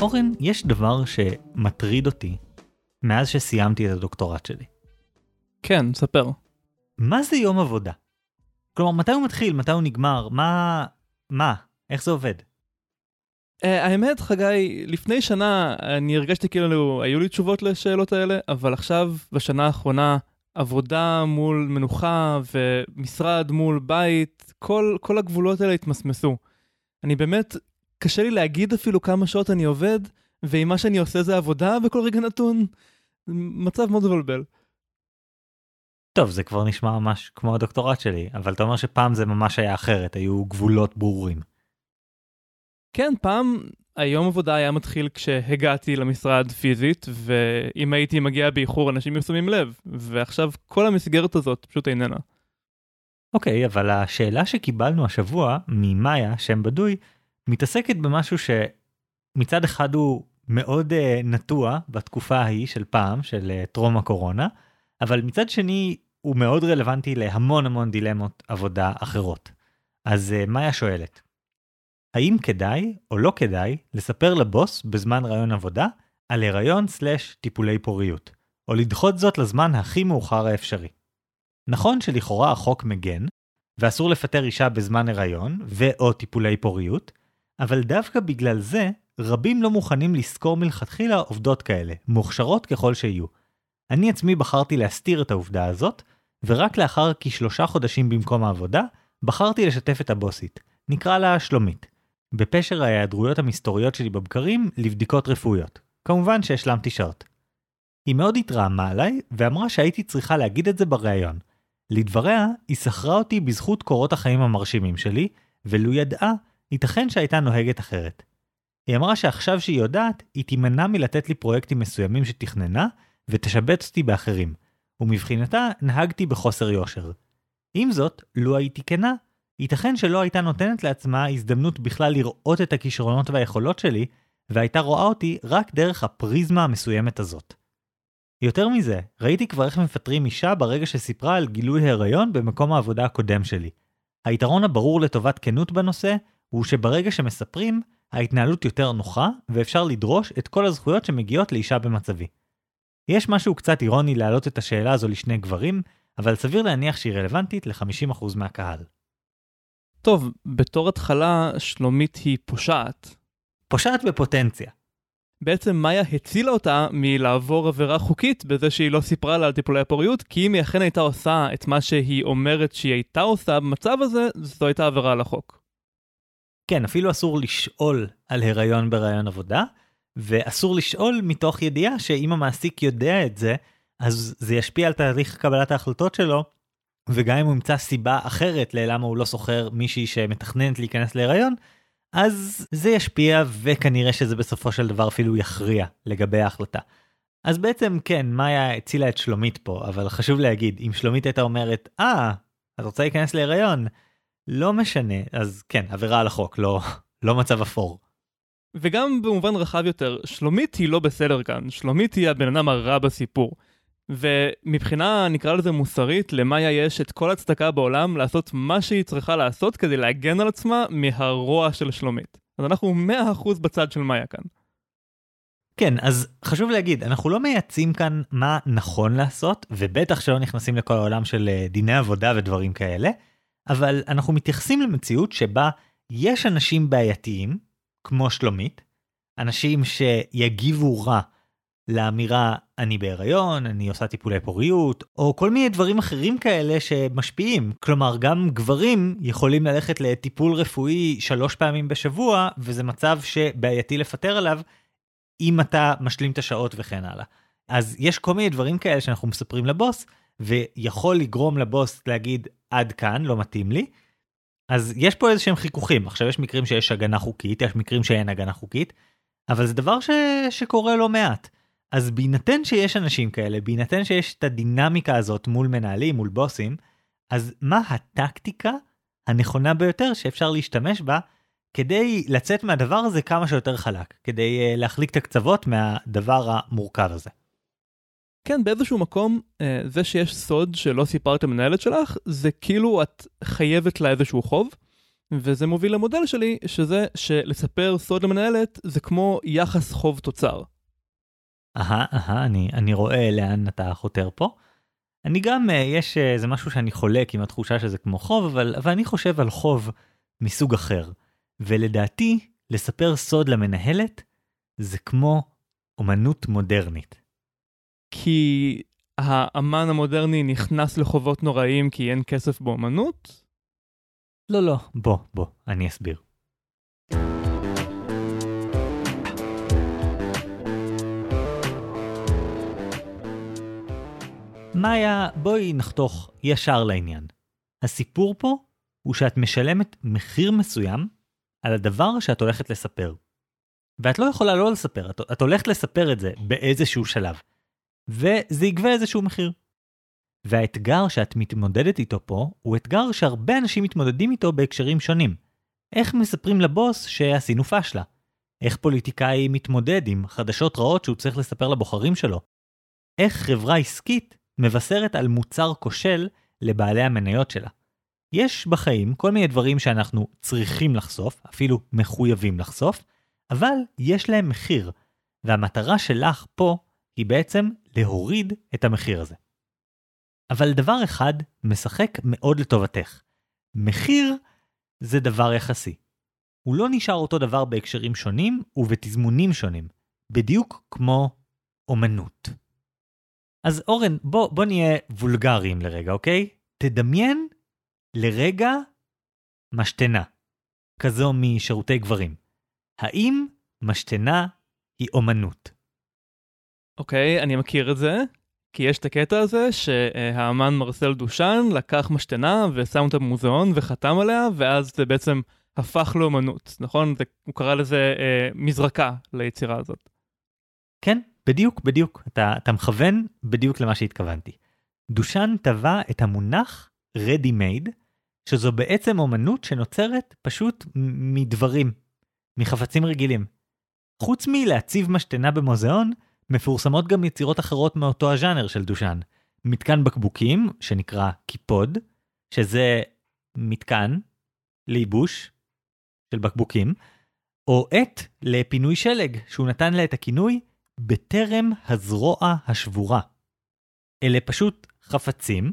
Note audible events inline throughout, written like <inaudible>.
אורן, יש דבר שמטריד אותי מאז שסיימתי את הדוקטורט שלי. כן, ספר. מה זה יום עבודה? כלומר, מתי הוא מתחיל? מתי הוא נגמר? מה... מה? איך זה עובד? Uh, האמת, חגי, לפני שנה אני הרגשתי כאילו היו לי תשובות לשאלות האלה, אבל עכשיו, בשנה האחרונה, עבודה מול מנוחה ומשרד מול בית, כל, כל הגבולות האלה התמסמסו. אני באמת, קשה לי להגיד אפילו כמה שעות אני עובד, ואם מה שאני עושה זה עבודה בכל רגע נתון, מצב מאוד מבלבל. טוב, זה כבר נשמע ממש כמו הדוקטורט שלי, אבל אתה אומר שפעם זה ממש היה אחרת, היו גבולות ברורים. כן, פעם היום עבודה היה מתחיל כשהגעתי למשרד פיזית, ואם הייתי מגיע באיחור אנשים היו שמים לב, ועכשיו כל המסגרת הזאת פשוט איננה. אוקיי, okay, אבל השאלה שקיבלנו השבוע ממאיה, שם בדוי, מתעסקת במשהו שמצד אחד הוא מאוד uh, נטוע בתקופה ההיא של פעם, של uh, טרום הקורונה, אבל מצד שני הוא מאוד רלוונטי להמון המון דילמות עבודה אחרות. אז uh, מאיה שואלת, האם כדאי או לא כדאי לספר לבוס בזמן רעיון עבודה על הריון סלש טיפולי פוריות, או לדחות זאת לזמן הכי מאוחר האפשרי. נכון שלכאורה החוק מגן, ואסור לפטר אישה בזמן הריון ו/או טיפולי פוריות, אבל דווקא בגלל זה, רבים לא מוכנים לשכור מלכתחילה עובדות כאלה, מוכשרות ככל שיהיו. אני עצמי בחרתי להסתיר את העובדה הזאת, ורק לאחר כשלושה חודשים במקום העבודה, בחרתי לשתף את הבוסית. נקרא לה שלומית. בפשר ההיעדרויות המסתוריות שלי בבקרים לבדיקות רפואיות. כמובן שהשלמתי שעות. היא מאוד התרעמה עליי, ואמרה שהייתי צריכה להגיד את זה בריאיון. לדבריה, היא שכרה אותי בזכות קורות החיים המרשימים שלי, ולו ידעה, ייתכן שהייתה נוהגת אחרת. היא אמרה שעכשיו שהיא יודעת, היא תימנע מלתת לי פרויקטים מסוימים שתכננה, ותשבץ אותי באחרים, ומבחינתה נהגתי בחוסר יושר. עם זאת, לו הייתי כנה, ייתכן שלא הייתה נותנת לעצמה הזדמנות בכלל לראות את הכישרונות והיכולות שלי, והייתה רואה אותי רק דרך הפריזמה המסוימת הזאת. יותר מזה, ראיתי כבר איך מפטרים אישה ברגע שסיפרה על גילוי הריון במקום העבודה הקודם שלי. היתרון הברור לטובת כנות בנושא, הוא שברגע שמספרים, ההתנהלות יותר נוחה, ואפשר לדרוש את כל הזכויות שמגיעות לאישה במצבי. יש משהו קצת אירוני להעלות את השאלה הזו לשני גברים, אבל סביר להניח שהיא רלוונטית ל-50% מהקהל. טוב, בתור התחלה, שלומית היא פושעת. פושעת בפוטנציה. בעצם מאיה הצילה אותה מלעבור עבירה חוקית בזה שהיא לא סיפרה לה על טיפולי הפוריות, כי אם היא אכן הייתה עושה את מה שהיא אומרת שהיא הייתה עושה במצב הזה, זו הייתה עבירה על החוק. כן, אפילו אסור לשאול על הריון בראיון עבודה, ואסור לשאול מתוך ידיעה שאם המעסיק יודע את זה, אז זה ישפיע על תהליך קבלת ההחלטות שלו, וגם אם הוא ימצא סיבה אחרת ללמה הוא לא שוכר מישהי שמתכננת להיכנס להיריון, אז זה ישפיע וכנראה שזה בסופו של דבר אפילו יכריע לגבי ההחלטה. אז בעצם כן, מאיה הצילה את שלומית פה, אבל חשוב להגיד, אם שלומית הייתה אומרת, אה, את רוצה להיכנס להיריון? לא משנה, אז כן, עבירה על החוק, לא, לא מצב אפור. וגם במובן רחב יותר, שלומית היא לא בסדר כאן, שלומית היא הבן אדם הרע בסיפור. ומבחינה, נקרא לזה מוסרית, למאיה יש את כל הצדקה בעולם לעשות מה שהיא צריכה לעשות כדי להגן על עצמה מהרוע של שלומית. אז אנחנו 100% בצד של מאיה כאן. כן, אז חשוב להגיד, אנחנו לא מייעצים כאן מה נכון לעשות, ובטח שלא נכנסים לכל העולם של אה, דיני עבודה ודברים כאלה, אבל אנחנו מתייחסים למציאות שבה יש אנשים בעייתיים, כמו שלומית, אנשים שיגיבו רע לאמירה אני בהיריון, אני עושה טיפולי פוריות, או כל מיני דברים אחרים כאלה שמשפיעים. כלומר, גם גברים יכולים ללכת לטיפול רפואי שלוש פעמים בשבוע, וזה מצב שבעייתי לפטר עליו, אם אתה משלים את השעות וכן הלאה. אז יש כל מיני דברים כאלה שאנחנו מספרים לבוס, ויכול לגרום לבוס להגיד עד כאן, לא מתאים לי. אז יש פה איזה שהם חיכוכים. עכשיו יש מקרים שיש הגנה חוקית, יש מקרים שאין הגנה חוקית, אבל זה דבר ש... שקורה לא מעט. אז בהינתן שיש אנשים כאלה, בהינתן שיש את הדינמיקה הזאת מול מנהלים, מול בוסים, אז מה הטקטיקה הנכונה ביותר שאפשר להשתמש בה כדי לצאת מהדבר הזה כמה שיותר חלק, כדי uh, להחליק את הקצוות מהדבר המורכב הזה. כן, באיזשהו מקום, אה, זה שיש סוד שלא סיפרת למנהלת שלך, זה כאילו את חייבת לה איזשהו חוב. וזה מוביל למודל שלי, שזה שלספר סוד למנהלת זה כמו יחס חוב תוצר. אהה, אהה, אני, אני רואה לאן אתה חותר פה. אני גם, אה, יש איזה משהו שאני חולק עם התחושה שזה כמו חוב, אבל, אבל אני חושב על חוב מסוג אחר. ולדעתי, לספר סוד למנהלת זה כמו אומנות מודרנית. כי האמן המודרני נכנס לחובות נוראים כי אין כסף באומנות? לא, לא, בוא, בוא, אני אסביר. מאיה, בואי נחתוך ישר לעניין. הסיפור פה הוא שאת משלמת מחיר מסוים על הדבר שאת הולכת לספר. ואת לא יכולה לא לספר, את, את הולכת לספר את זה באיזשהו שלב. וזה יגבה איזשהו מחיר. והאתגר שאת מתמודדת איתו פה, הוא אתגר שהרבה אנשים מתמודדים איתו בהקשרים שונים. איך מספרים לבוס שעשינו פשלה? איך פוליטיקאי מתמודד עם חדשות רעות שהוא צריך לספר לבוחרים שלו? איך חברה עסקית מבשרת על מוצר כושל לבעלי המניות שלה? יש בחיים כל מיני דברים שאנחנו צריכים לחשוף, אפילו מחויבים לחשוף, אבל יש להם מחיר, והמטרה שלך פה היא בעצם להוריד את המחיר הזה. אבל דבר אחד משחק מאוד לטובתך. מחיר זה דבר יחסי. הוא לא נשאר אותו דבר בהקשרים שונים ובתזמונים שונים, בדיוק כמו אומנות. אז אורן, בוא, בוא נהיה וולגריים לרגע, אוקיי? תדמיין לרגע משתנה, כזו משירותי גברים. האם משתנה היא אומנות? אוקיי, אני מכיר את זה, כי יש את הקטע הזה שהאמן מרסל דושן לקח משתנה ושם אותה במוזיאון וחתם עליה, ואז זה בעצם הפך לאומנות, נכון? זה, הוא קרא לזה אה, מזרקה ליצירה הזאת. כן, בדיוק, בדיוק. אתה, אתה מכוון בדיוק למה שהתכוונתי. דושן טבע את המונח ready made, שזו בעצם אומנות שנוצרת פשוט מדברים, מחפצים רגילים. חוץ מלהציב משתנה במוזיאון, מפורסמות גם יצירות אחרות מאותו הז'אנר של דושן. מתקן בקבוקים, שנקרא קיפוד, שזה מתקן לייבוש של בקבוקים, או את לפינוי שלג, שהוא נתן לה את הכינוי בטרם הזרוע השבורה. אלה פשוט חפצים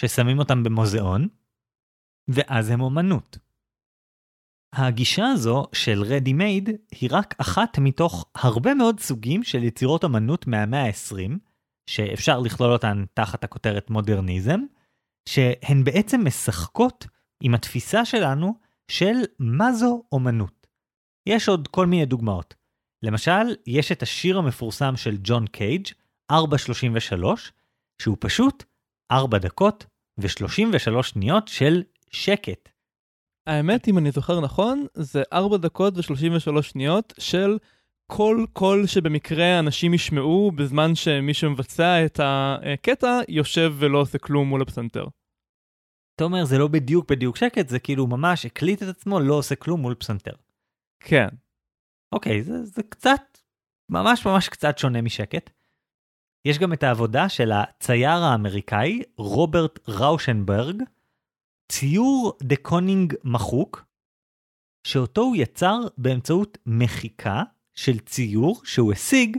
ששמים אותם במוזיאון, ואז הם אומנות. הגישה הזו של Ready Made היא רק אחת מתוך הרבה מאוד סוגים של יצירות אמנות מהמאה ה-20, שאפשר לכלול אותן תחת הכותרת מודרניזם, שהן בעצם משחקות עם התפיסה שלנו של מה זו אומנות. יש עוד כל מיני דוגמאות. למשל, יש את השיר המפורסם של ג'ון קייג', 433, שהוא פשוט 4 דקות ו-33 שניות של שקט. האמת, אם אני זוכר נכון, זה 4 דקות ו-33 שניות של כל קול שבמקרה אנשים ישמעו בזמן שמי שמבצע את הקטע יושב ולא עושה כלום מול הפסנתר. אתה אומר, זה לא בדיוק בדיוק שקט, זה כאילו ממש הקליט את עצמו, לא עושה כלום מול פסנתר. כן. אוקיי, זה, זה קצת, ממש ממש קצת שונה משקט. יש גם את העבודה של הצייר האמריקאי רוברט ראושנברג, ציור דה קונינג מחוק, שאותו הוא יצר באמצעות מחיקה של ציור שהוא השיג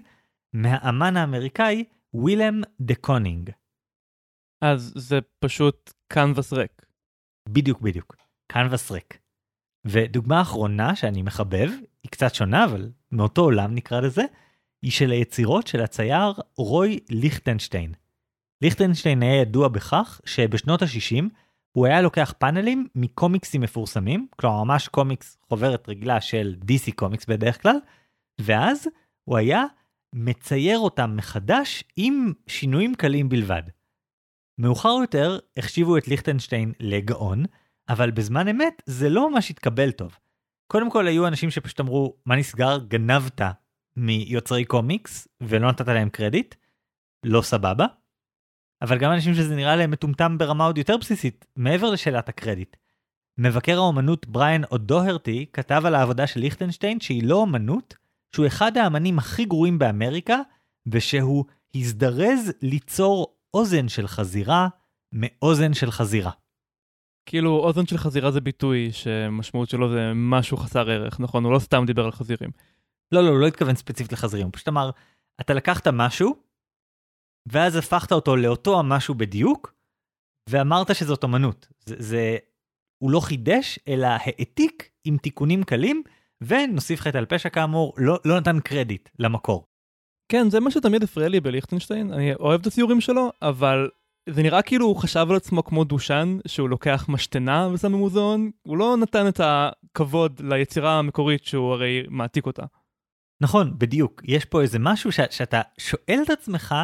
מהאמן האמריקאי ווילם דה קונינג. אז זה פשוט קנבס ריק. בדיוק בדיוק, קנבס ריק. ודוגמה אחרונה שאני מחבב, היא קצת שונה אבל מאותו עולם נקרא לזה, היא של היצירות של הצייר רוי ליכטנשטיין. ליכטנשטיין היה ידוע בכך שבשנות ה-60 הוא היה לוקח פאנלים מקומיקסים מפורסמים, כלומר ממש קומיקס חוברת רגילה של DC קומיקס בדרך כלל, ואז הוא היה מצייר אותם מחדש עם שינויים קלים בלבד. מאוחר יותר החשיבו את ליכטנשטיין לגאון, אבל בזמן אמת זה לא ממש התקבל טוב. קודם כל היו אנשים שפשוט אמרו, מה נסגר, גנבת מיוצרי קומיקס ולא נתת להם קרדיט, לא סבבה. אבל גם אנשים שזה נראה להם מטומטם ברמה עוד יותר בסיסית, מעבר לשאלת הקרדיט. מבקר האומנות בריאן אודוהרטי כתב על העבודה של ליכטנשטיין שהיא לא אומנות, שהוא אחד האמנים הכי גרועים באמריקה, ושהוא הזדרז ליצור אוזן של חזירה מאוזן של חזירה. כאילו אוזן של חזירה זה ביטוי שמשמעות שלו זה משהו חסר ערך, נכון? הוא לא סתם דיבר על חזירים. לא, לא, הוא לא התכוון ספציפית לחזירים, הוא פשוט אמר, אתה לקחת משהו, ואז הפכת אותו לאותו המשהו בדיוק, ואמרת שזאת אמנות. זה, זה, הוא לא חידש, אלא העתיק עם תיקונים קלים, ונוסיף חטא על פשע כאמור, לא, לא נתן קרדיט למקור. כן, זה מה שתמיד הפריע לי בליכטנשטיין, אני אוהב את הציורים שלו, אבל זה נראה כאילו הוא חשב על עצמו כמו דושן, שהוא לוקח משתנה ושם במוזיאון, הוא לא נתן את הכבוד ליצירה המקורית שהוא הרי מעתיק אותה. נכון, בדיוק. יש פה איזה משהו ש- שאתה שואל את עצמך,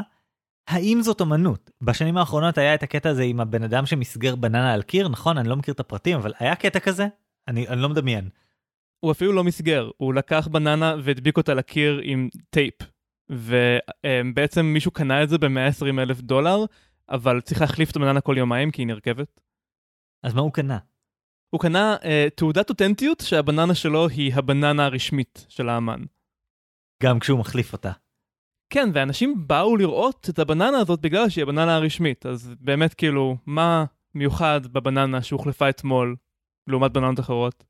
האם זאת אמנות? בשנים האחרונות היה את הקטע הזה עם הבן אדם שמסגר בננה על קיר, נכון? אני לא מכיר את הפרטים, אבל היה קטע כזה? אני, אני לא מדמיין. הוא אפילו לא מסגר, הוא לקח בננה והדביק אותה לקיר עם טייפ. ובעצם מישהו קנה את זה ב-120 אלף דולר, אבל צריך להחליף את הבננה כל יומיים כי היא נרכבת. אז מה הוא קנה? הוא קנה uh, תעודת אותנטיות שהבננה שלו היא הבננה הרשמית של האמן. גם כשהוא מחליף אותה. כן, ואנשים באו לראות את הבננה הזאת בגלל שהיא הבננה הרשמית, אז באמת כאילו, מה מיוחד בבננה שהוחלפה אתמול לעומת בננות אחרות?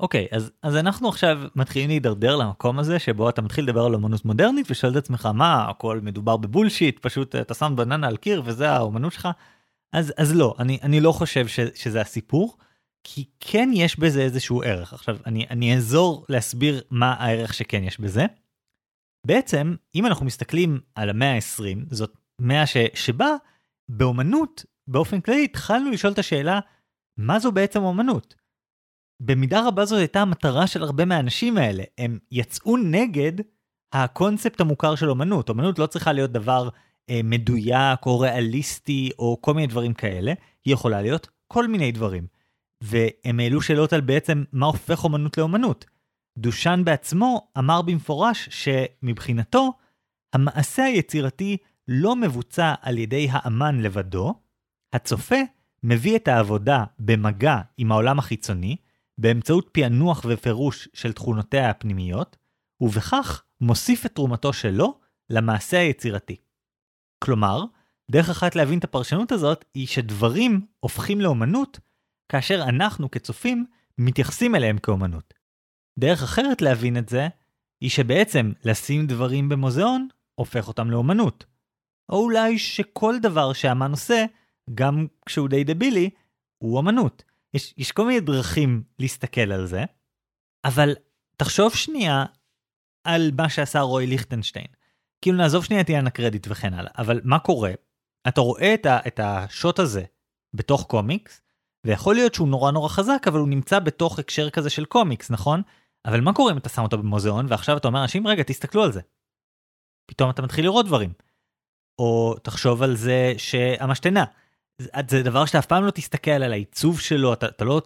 אוקיי, אז, אז אנחנו עכשיו מתחילים להידרדר למקום הזה שבו אתה מתחיל לדבר על אמנות מודרנית ושואל את עצמך מה הכל מדובר בבולשיט פשוט אתה שם בננה על קיר וזה האמנות שלך. אז אז לא אני אני לא חושב ש, שזה הסיפור כי כן יש בזה איזשהו ערך עכשיו אני אני אעזור להסביר מה הערך שכן יש בזה. בעצם אם אנחנו מסתכלים על המאה ה-20 זאת מאה ש, שבה באמנות באופן כללי התחלנו לשאול את השאלה מה זו בעצם אמנות. במידה רבה זאת הייתה המטרה של הרבה מהאנשים האלה. הם יצאו נגד הקונספט המוכר של אומנות. אומנות לא צריכה להיות דבר אה, מדויק או ריאליסטי או כל מיני דברים כאלה, היא יכולה להיות כל מיני דברים. והם העלו שאלות על בעצם מה הופך אומנות לאומנות. דושן בעצמו אמר במפורש שמבחינתו, המעשה היצירתי לא מבוצע על ידי האמן לבדו, הצופה מביא את העבודה במגע עם העולם החיצוני, באמצעות פענוח ופירוש של תכונותיה הפנימיות, ובכך מוסיף את תרומתו שלו למעשה היצירתי. כלומר, דרך אחת להבין את הפרשנות הזאת היא שדברים הופכים לאומנות כאשר אנחנו כצופים מתייחסים אליהם כאומנות. דרך אחרת להבין את זה היא שבעצם לשים דברים במוזיאון הופך אותם לאומנות. או אולי שכל דבר שהאמן עושה, גם כשהוא די דבילי, הוא אמנות. יש, יש כל מיני דרכים להסתכל על זה, אבל תחשוב שנייה על מה שעשה רוי ליכטנשטיין. כאילו נעזוב שנייה את עניין הקרדיט וכן הלאה, אבל מה קורה? אתה רואה את, ה, את השוט הזה בתוך קומיקס, ויכול להיות שהוא נורא נורא חזק, אבל הוא נמצא בתוך הקשר כזה של קומיקס, נכון? אבל מה קורה אם אתה שם אותו במוזיאון, ועכשיו אתה אומר לאנשים, רגע, תסתכלו על זה. פתאום אתה מתחיל לראות דברים. או תחשוב על זה שהמשתנה, זה דבר שאתה אף פעם לא תסתכל על העיצוב שלו, אתה, אתה לא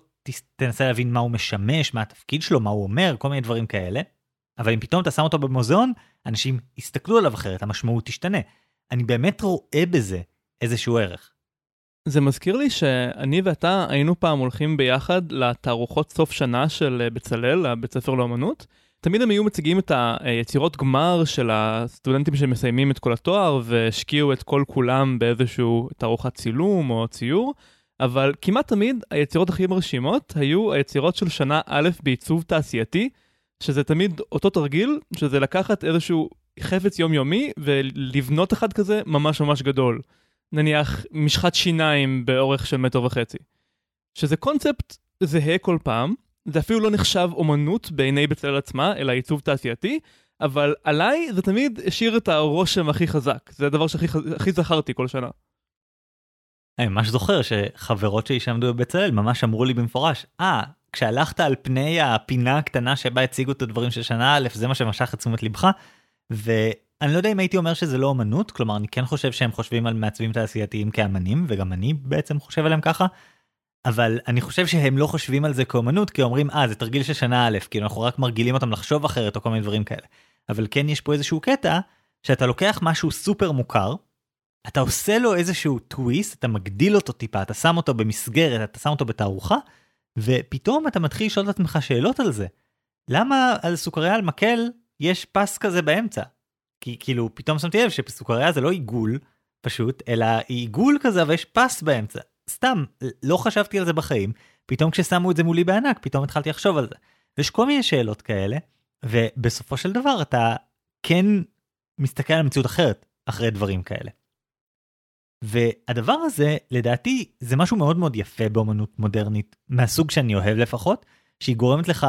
תנסה להבין מה הוא משמש, מה התפקיד שלו, מה הוא אומר, כל מיני דברים כאלה. אבל אם פתאום אתה שם אותו במוזיאון, אנשים יסתכלו עליו אחרת, המשמעות תשתנה. אני באמת רואה בזה איזשהו ערך. זה מזכיר לי שאני ואתה היינו פעם הולכים ביחד לתערוכות סוף שנה של אה, בצלאל, הבית ספר לאמנות. תמיד הם היו מציגים את היצירות גמר של הסטודנטים שמסיימים את כל התואר והשקיעו את כל כולם באיזשהו תערוכת צילום או ציור, אבל כמעט תמיד היצירות הכי מרשימות היו היצירות של שנה א' בעיצוב תעשייתי, שזה תמיד אותו תרגיל, שזה לקחת איזשהו חפץ יומיומי ולבנות אחד כזה ממש ממש גדול. נניח משחת שיניים באורך של מטר וחצי. שזה קונספט זהה כל פעם, זה אפילו לא נחשב אומנות בעיני בצלאל עצמה, אלא עיצוב תעשייתי, אבל עליי זה תמיד השאיר את הרושם הכי חזק. זה הדבר שהכי זכרתי כל שנה. אני ממש זוכר שחברות שלי שעמדו בבצלאל ממש אמרו לי במפורש, אה, ah, כשהלכת על פני הפינה הקטנה שבה הציגו את הדברים של שנה א', זה מה שמשך את תשומת לבך, ואני לא יודע אם הייתי אומר שזה לא אמנות, כלומר אני כן חושב שהם חושבים על מעצבים תעשייתיים כאמנים, וגם אני בעצם חושב עליהם ככה, אבל אני חושב שהם לא חושבים על זה כאומנות כי אומרים אה זה תרגיל של שנה א' כאילו אנחנו רק מרגילים אותם לחשוב אחרת או כל מיני דברים כאלה. אבל כן יש פה איזשהו קטע שאתה לוקח משהו סופר מוכר אתה עושה לו איזשהו טוויסט אתה מגדיל אותו טיפה אתה שם אותו במסגרת אתה שם אותו בתערוכה ופתאום אתה מתחיל לשאול את עצמך שאלות על זה. למה על סוכריה על מקל יש פס כזה באמצע? כי כאילו פתאום שמתי לב שסוכריה זה לא עיגול פשוט אלא עיגול כזה ויש פס באמצע סתם, לא חשבתי על זה בחיים, פתאום כששמו את זה מולי בענק, פתאום התחלתי לחשוב על זה. ויש כל מיני שאלות כאלה, ובסופו של דבר אתה כן מסתכל על מציאות אחרת אחרי דברים כאלה. והדבר הזה, לדעתי, זה משהו מאוד מאוד יפה באמנות מודרנית, מהסוג שאני אוהב לפחות, שהיא גורמת לך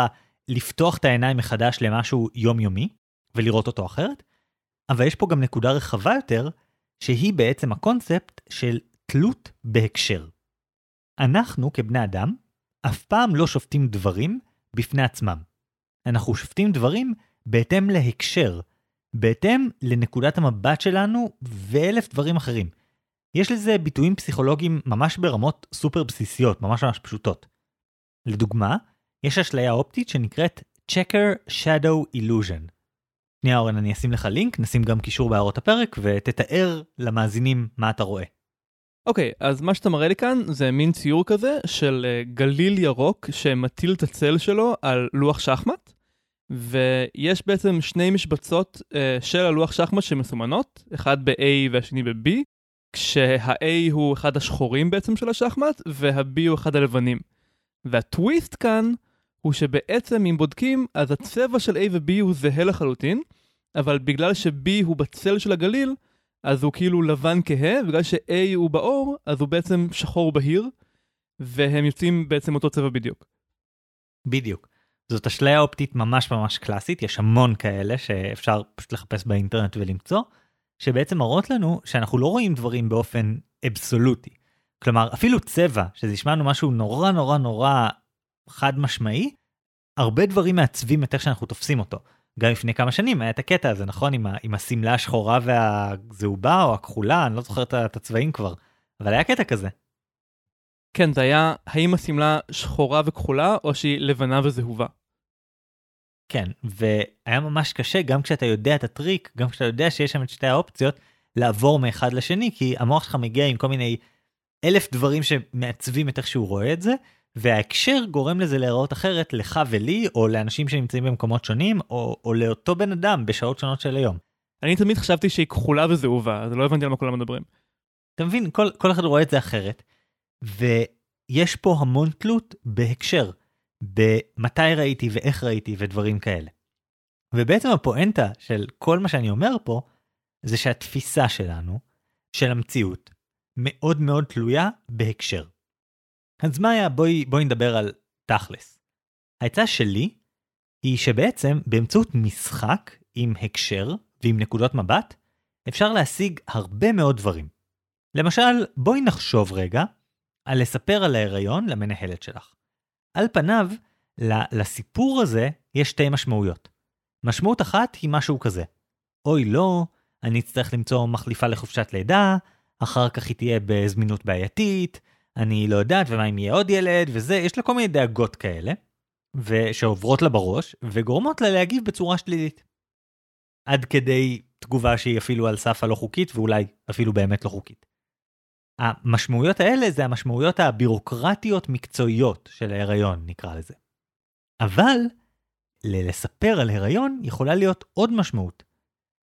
לפתוח את העיניים מחדש למשהו יומיומי, ולראות אותו אחרת, אבל יש פה גם נקודה רחבה יותר, שהיא בעצם הקונספט של תלות בהקשר. אנחנו כבני אדם אף פעם לא שופטים דברים בפני עצמם. אנחנו שופטים דברים בהתאם להקשר, בהתאם לנקודת המבט שלנו ואלף דברים אחרים. יש לזה ביטויים פסיכולוגיים ממש ברמות סופר בסיסיות, ממש ממש פשוטות. לדוגמה, יש אשליה אופטית שנקראת Checker Shadow Illusion. שנייה אורן, אני אשים לך לינק, נשים גם קישור בהערות הפרק ותתאר למאזינים מה אתה רואה. אוקיי, okay, אז מה שאתה מראה לי כאן זה מין ציור כזה של uh, גליל ירוק שמטיל את הצל שלו על לוח שחמט, ויש בעצם שני משבצות uh, של הלוח שחמט שמסומנות, אחד ב-A והשני ב-B, כשה-A הוא אחד השחורים בעצם של השחמט, וה-B הוא אחד הלבנים. והטוויסט כאן הוא שבעצם אם בודקים, אז הצבע של A ו-B הוא זהה לחלוטין, אבל בגלל ש-B הוא בצל של הגליל, אז הוא כאילו לבן כהה, בגלל ש-A הוא באור, אז הוא בעצם שחור בהיר, והם יוצאים בעצם אותו צבע בדיוק. בדיוק. זאת אשליה אופטית ממש ממש קלאסית, יש המון כאלה שאפשר פשוט לחפש באינטרנט ולמצוא, שבעצם מראות לנו שאנחנו לא רואים דברים באופן אבסולוטי. כלומר, אפילו צבע, שזה נשמע לנו משהו נורא נורא נורא חד משמעי, הרבה דברים מעצבים את איך שאנחנו תופסים אותו. גם לפני כמה שנים היה את הקטע הזה, נכון? עם, עם השמלה השחורה והזהובה או הכחולה, אני לא זוכר את הצבעים כבר, אבל היה קטע כזה. כן, זה היה האם השמלה שחורה וכחולה או שהיא לבנה וזהובה. כן, והיה ממש קשה גם כשאתה יודע את הטריק, גם כשאתה יודע שיש שם את שתי האופציות, לעבור מאחד לשני, כי המוח שלך מגיע עם כל מיני אלף דברים שמעצבים את איך שהוא רואה את זה, וההקשר גורם לזה להיראות אחרת לך ולי, או לאנשים שנמצאים במקומות שונים, או, או לאותו בן אדם בשעות שונות של היום. אני תמיד חשבתי שהיא כחולה וזהובה, אז לא הבנתי על מה כולם מדברים. אתה מבין, כל, כל אחד רואה את זה אחרת, ויש פה המון תלות בהקשר, במתי ראיתי ואיך ראיתי ודברים כאלה. ובעצם הפואנטה של כל מה שאני אומר פה, זה שהתפיסה שלנו, של המציאות, מאוד מאוד תלויה בהקשר. אז מה היה? בואי, בואי נדבר על תכלס. העצה שלי היא שבעצם באמצעות משחק עם הקשר ועם נקודות מבט, אפשר להשיג הרבה מאוד דברים. למשל, בואי נחשוב רגע על לספר על ההיריון למנהלת שלך. על פניו, לסיפור הזה יש שתי משמעויות. משמעות אחת היא משהו כזה, אוי לא, אני אצטרך למצוא מחליפה לחופשת לידה, אחר כך היא תהיה בזמינות בעייתית, אני לא יודעת, ומה אם יהיה עוד ילד, וזה, יש לה כל מיני דאגות כאלה, ושעוברות לה בראש, וגורמות לה להגיב בצורה שלילית. עד כדי תגובה שהיא אפילו על סף הלא חוקית, ואולי אפילו באמת לא חוקית. המשמעויות האלה זה המשמעויות הבירוקרטיות מקצועיות של ההיריון, נקרא לזה. אבל, ללספר על הריון יכולה להיות עוד משמעות.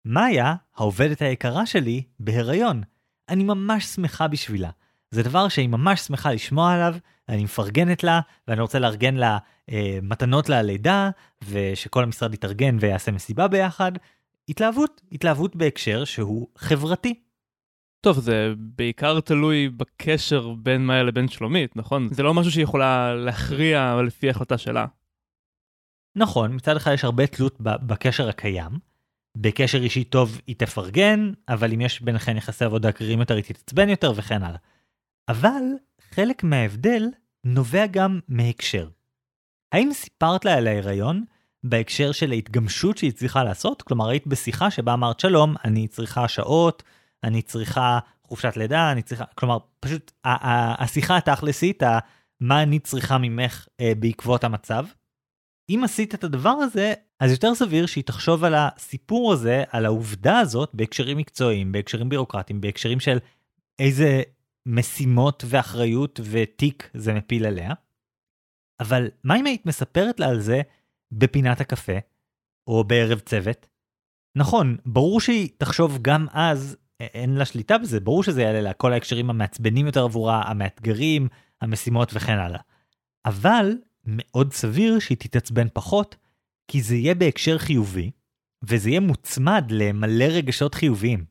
מאיה, העובדת היקרה שלי, בהיריון. אני ממש שמחה בשבילה. זה דבר שהיא ממש שמחה לשמוע עליו, אני מפרגנת לה, ואני רוצה לארגן לה אה, מתנות ללידה, ושכל המשרד יתארגן ויעשה מסיבה ביחד. התלהבות, התלהבות בהקשר שהוא חברתי. טוב, זה בעיקר תלוי בקשר בין מאיה לבין שלומית, נכון? זה לא משהו שהיא יכולה להכריע לפי החלטה שלה. נכון, מצד אחד יש הרבה תלות בקשר הקיים. בקשר אישי טוב היא תפרגן, אבל אם יש ביניכם יחסי עבודה קרירים יותר היא תתעצבן יותר וכן הלאה. אבל חלק מההבדל נובע גם מהקשר. האם סיפרת לה על ההיריון בהקשר של ההתגמשות שהיא צריכה לעשות? כלומר, היית בשיחה שבה אמרת שלום, אני צריכה שעות, אני צריכה חופשת לידה, אני צריכה, כלומר, פשוט השיחה התכלסית, מה אני צריכה ממך אה, בעקבות המצב. אם עשית את הדבר הזה, אז יותר סביר שהיא תחשוב על הסיפור הזה, על העובדה הזאת, בהקשרים מקצועיים, בהקשרים בירוקרטיים, בהקשרים של איזה משימות ואחריות ותיק זה מפיל עליה. אבל מה אם היית מספרת לה על זה בפינת הקפה, או בערב צוות? נכון, ברור שהיא תחשוב גם אז אין לה שליטה בזה, ברור שזה יעלה לה כל ההקשרים המעצבנים יותר עבורה, המאתגרים, המשימות וכן הלאה. אבל מאוד סביר שהיא תתעצבן פחות, כי זה יהיה בהקשר חיובי, וזה יהיה מוצמד למלא רגשות חיוביים.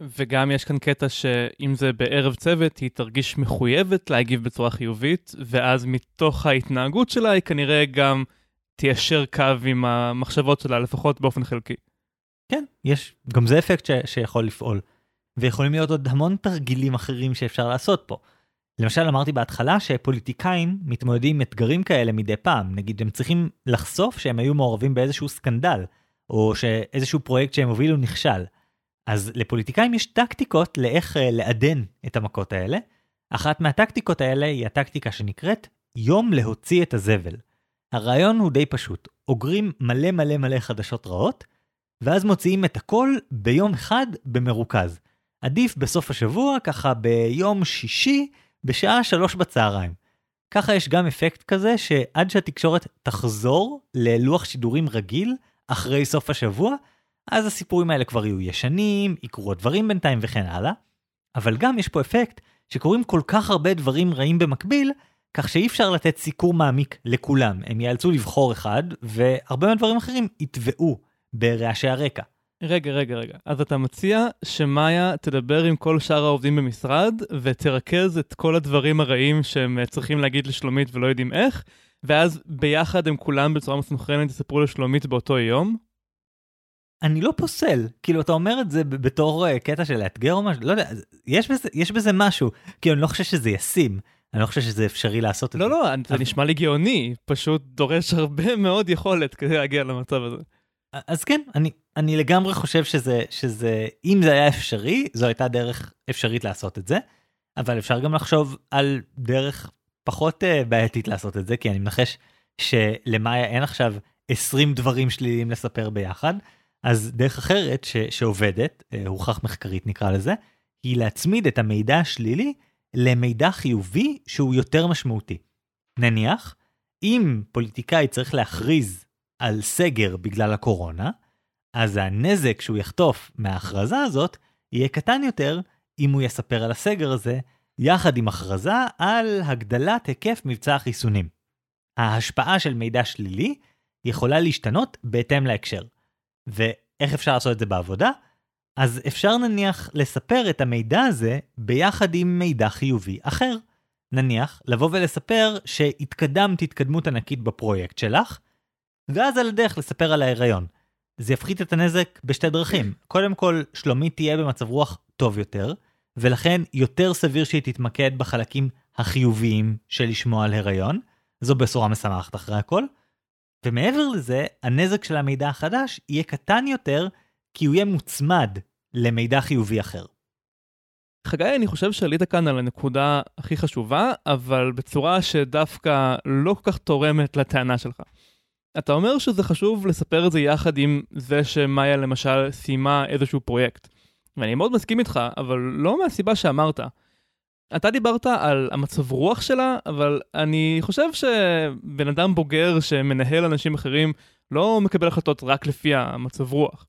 וגם יש כאן קטע שאם זה בערב צוות, היא תרגיש מחויבת להגיב בצורה חיובית, ואז מתוך ההתנהגות שלה היא כנראה גם תיישר קו עם המחשבות שלה, לפחות באופן חלקי. כן, יש, גם זה אפקט ש, שיכול לפעול. ויכולים להיות עוד המון תרגילים אחרים שאפשר לעשות פה. למשל אמרתי בהתחלה שפוליטיקאים מתמודדים עם אתגרים כאלה מדי פעם, נגיד הם צריכים לחשוף שהם היו מעורבים באיזשהו סקנדל, או שאיזשהו פרויקט שהם הובילו נכשל. אז לפוליטיקאים יש טקטיקות לאיך uh, לעדן את המכות האלה. אחת מהטקטיקות האלה היא הטקטיקה שנקראת יום להוציא את הזבל. הרעיון הוא די פשוט, אוגרים מלא מלא מלא חדשות רעות, ואז מוציאים את הכל ביום אחד במרוכז. עדיף בסוף השבוע, ככה ביום שישי, בשעה שלוש בצהריים. ככה יש גם אפקט כזה שעד שהתקשורת תחזור ללוח שידורים רגיל אחרי סוף השבוע, אז הסיפורים האלה כבר יהיו ישנים, יקרו עוד דברים בינתיים וכן הלאה. אבל גם יש פה אפקט שקורים כל כך הרבה דברים רעים במקביל, כך שאי אפשר לתת סיקור מעמיק לכולם, הם ייאלצו לבחור אחד, והרבה מהדברים אחרים יטבעו ברעשי הרקע. רגע, רגע, רגע. אז אתה מציע שמאיה תדבר עם כל שאר העובדים במשרד, ותרכז את כל הדברים הרעים שהם צריכים להגיד לשלומית ולא יודעים איך, ואז ביחד הם כולם בצורה מסונכרנת יספרו לשלומית באותו יום? אני לא פוסל, כאילו אתה אומר את זה בתור uh, קטע של לאתגר או משהו, לא יודע, יש בזה, יש בזה משהו, כאילו אני לא חושב שזה ישים, אני לא חושב שזה אפשרי לעשות לא, את זה. לא, לא, לא, זה אבל... נשמע לי גאוני, פשוט דורש הרבה מאוד יכולת כדי להגיע למצב הזה. אז כן, אני, אני לגמרי חושב שזה, שזה, אם זה היה אפשרי, זו הייתה דרך אפשרית לעשות את זה, אבל אפשר גם לחשוב על דרך פחות uh, בעייתית לעשות את זה, כי אני מנחש שלמאיה אין עכשיו 20 דברים שליליים לספר ביחד, אז דרך אחרת ש, שעובדת, uh, הוכח מחקרית נקרא לזה, היא להצמיד את המידע השלילי למידע חיובי שהוא יותר משמעותי. נניח, אם פוליטיקאי צריך להכריז על סגר בגלל הקורונה, אז הנזק שהוא יחטוף מההכרזה הזאת יהיה קטן יותר אם הוא יספר על הסגר הזה, יחד עם הכרזה על הגדלת היקף מבצע החיסונים. ההשפעה של מידע שלילי יכולה להשתנות בהתאם להקשר. ואיך אפשר לעשות את זה בעבודה? אז אפשר נניח לספר את המידע הזה ביחד עם מידע חיובי אחר. נניח, לבוא ולספר שהתקדמת התקדמות ענקית בפרויקט שלך, ואז על הדרך לספר על ההיריון. זה יפחית את הנזק בשתי דרכים. קודם כל, שלומית תהיה במצב רוח טוב יותר, ולכן יותר סביר שהיא תתמקד בחלקים החיוביים של לשמוע על הריון. זו בשורה משמחת אחרי הכל. ומעבר לזה, הנזק של המידע החדש יהיה קטן יותר, כי הוא יהיה מוצמד למידע חיובי אחר. חגי, אני חושב שעלית כאן על הנקודה הכי חשובה, אבל בצורה שדווקא לא כל כך תורמת לטענה שלך. אתה אומר שזה חשוב לספר את זה יחד עם זה שמאיה למשל סיימה איזשהו פרויקט. ואני מאוד מסכים איתך, אבל לא מהסיבה שאמרת. אתה דיברת על המצב רוח שלה, אבל אני חושב שבן אדם בוגר שמנהל אנשים אחרים לא מקבל החלטות רק לפי המצב רוח.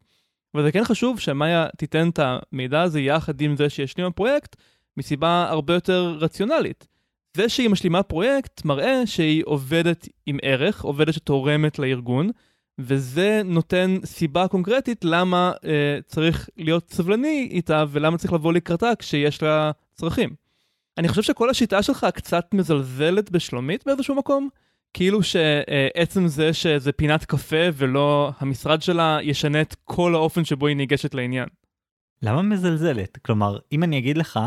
וזה כן חשוב שמאיה תיתן את המידע הזה יחד עם זה שישלים הפרויקט, מסיבה הרבה יותר רציונלית. זה שהיא משלימה פרויקט מראה שהיא עובדת עם ערך, עובדת שתורמת לארגון, וזה נותן סיבה קונקרטית למה אה, צריך להיות סבלני איתה ולמה צריך לבוא לקראתה כשיש לה צרכים. אני חושב שכל השיטה שלך קצת מזלזלת בשלומית באיזשהו מקום, כאילו שעצם זה שזה פינת קפה ולא המשרד שלה ישנה את כל האופן שבו היא ניגשת לעניין. למה מזלזלת? כלומר, אם אני אגיד לך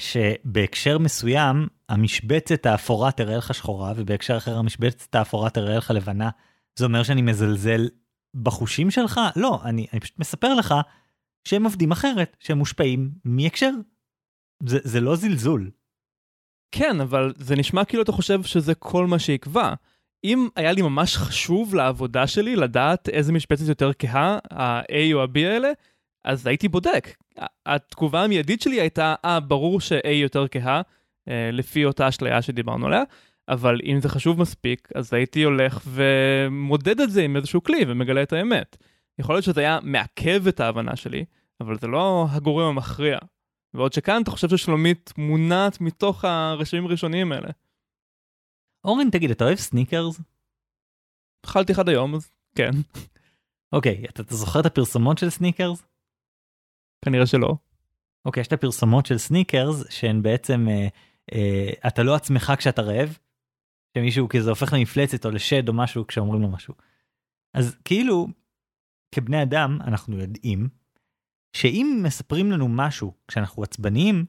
שבהקשר מסוים המשבצת האפורה תראה לך שחורה ובהקשר אחר המשבצת האפורה תראה לך לבנה, זה אומר שאני מזלזל בחושים שלך? לא, אני, אני פשוט מספר לך שהם עובדים אחרת, שהם מושפעים מהקשר. זה, זה לא זלזול. כן, אבל זה נשמע כאילו אתה חושב שזה כל מה שיקבע. אם היה לי ממש חשוב לעבודה שלי לדעת איזה משבצת יותר כהה, ה-A או ה-B האלה, אז הייתי בודק. התגובה המיידית שלי הייתה, אה, ברור ש-A יותר כהה, אה, לפי אותה אשליה שדיברנו עליה, אבל אם זה חשוב מספיק, אז הייתי הולך ומודד את זה עם איזשהו כלי ומגלה את האמת. יכול להיות שזה היה מעכב את ההבנה שלי, אבל זה לא הגורם המכריע. ועוד שכאן אתה חושב ששלומית מונעת מתוך הרשמים הראשוניים האלה. אורן, תגיד, אתה אוהב סניקרס? אכלתי אחד היום, אז כן. <laughs> אוקיי, אתה, אתה זוכר את הפרסומות של סניקרס? כנראה שלא. אוקיי, יש את הפרסומות של סניקרס שהן בעצם, אה, אה, אתה לא עצמך כשאתה רעב, שמישהו כזה הופך למפלצת או לשד או משהו כשאומרים לו משהו. אז כאילו, כבני אדם אנחנו יודעים שאם מספרים לנו משהו כשאנחנו עצבניים,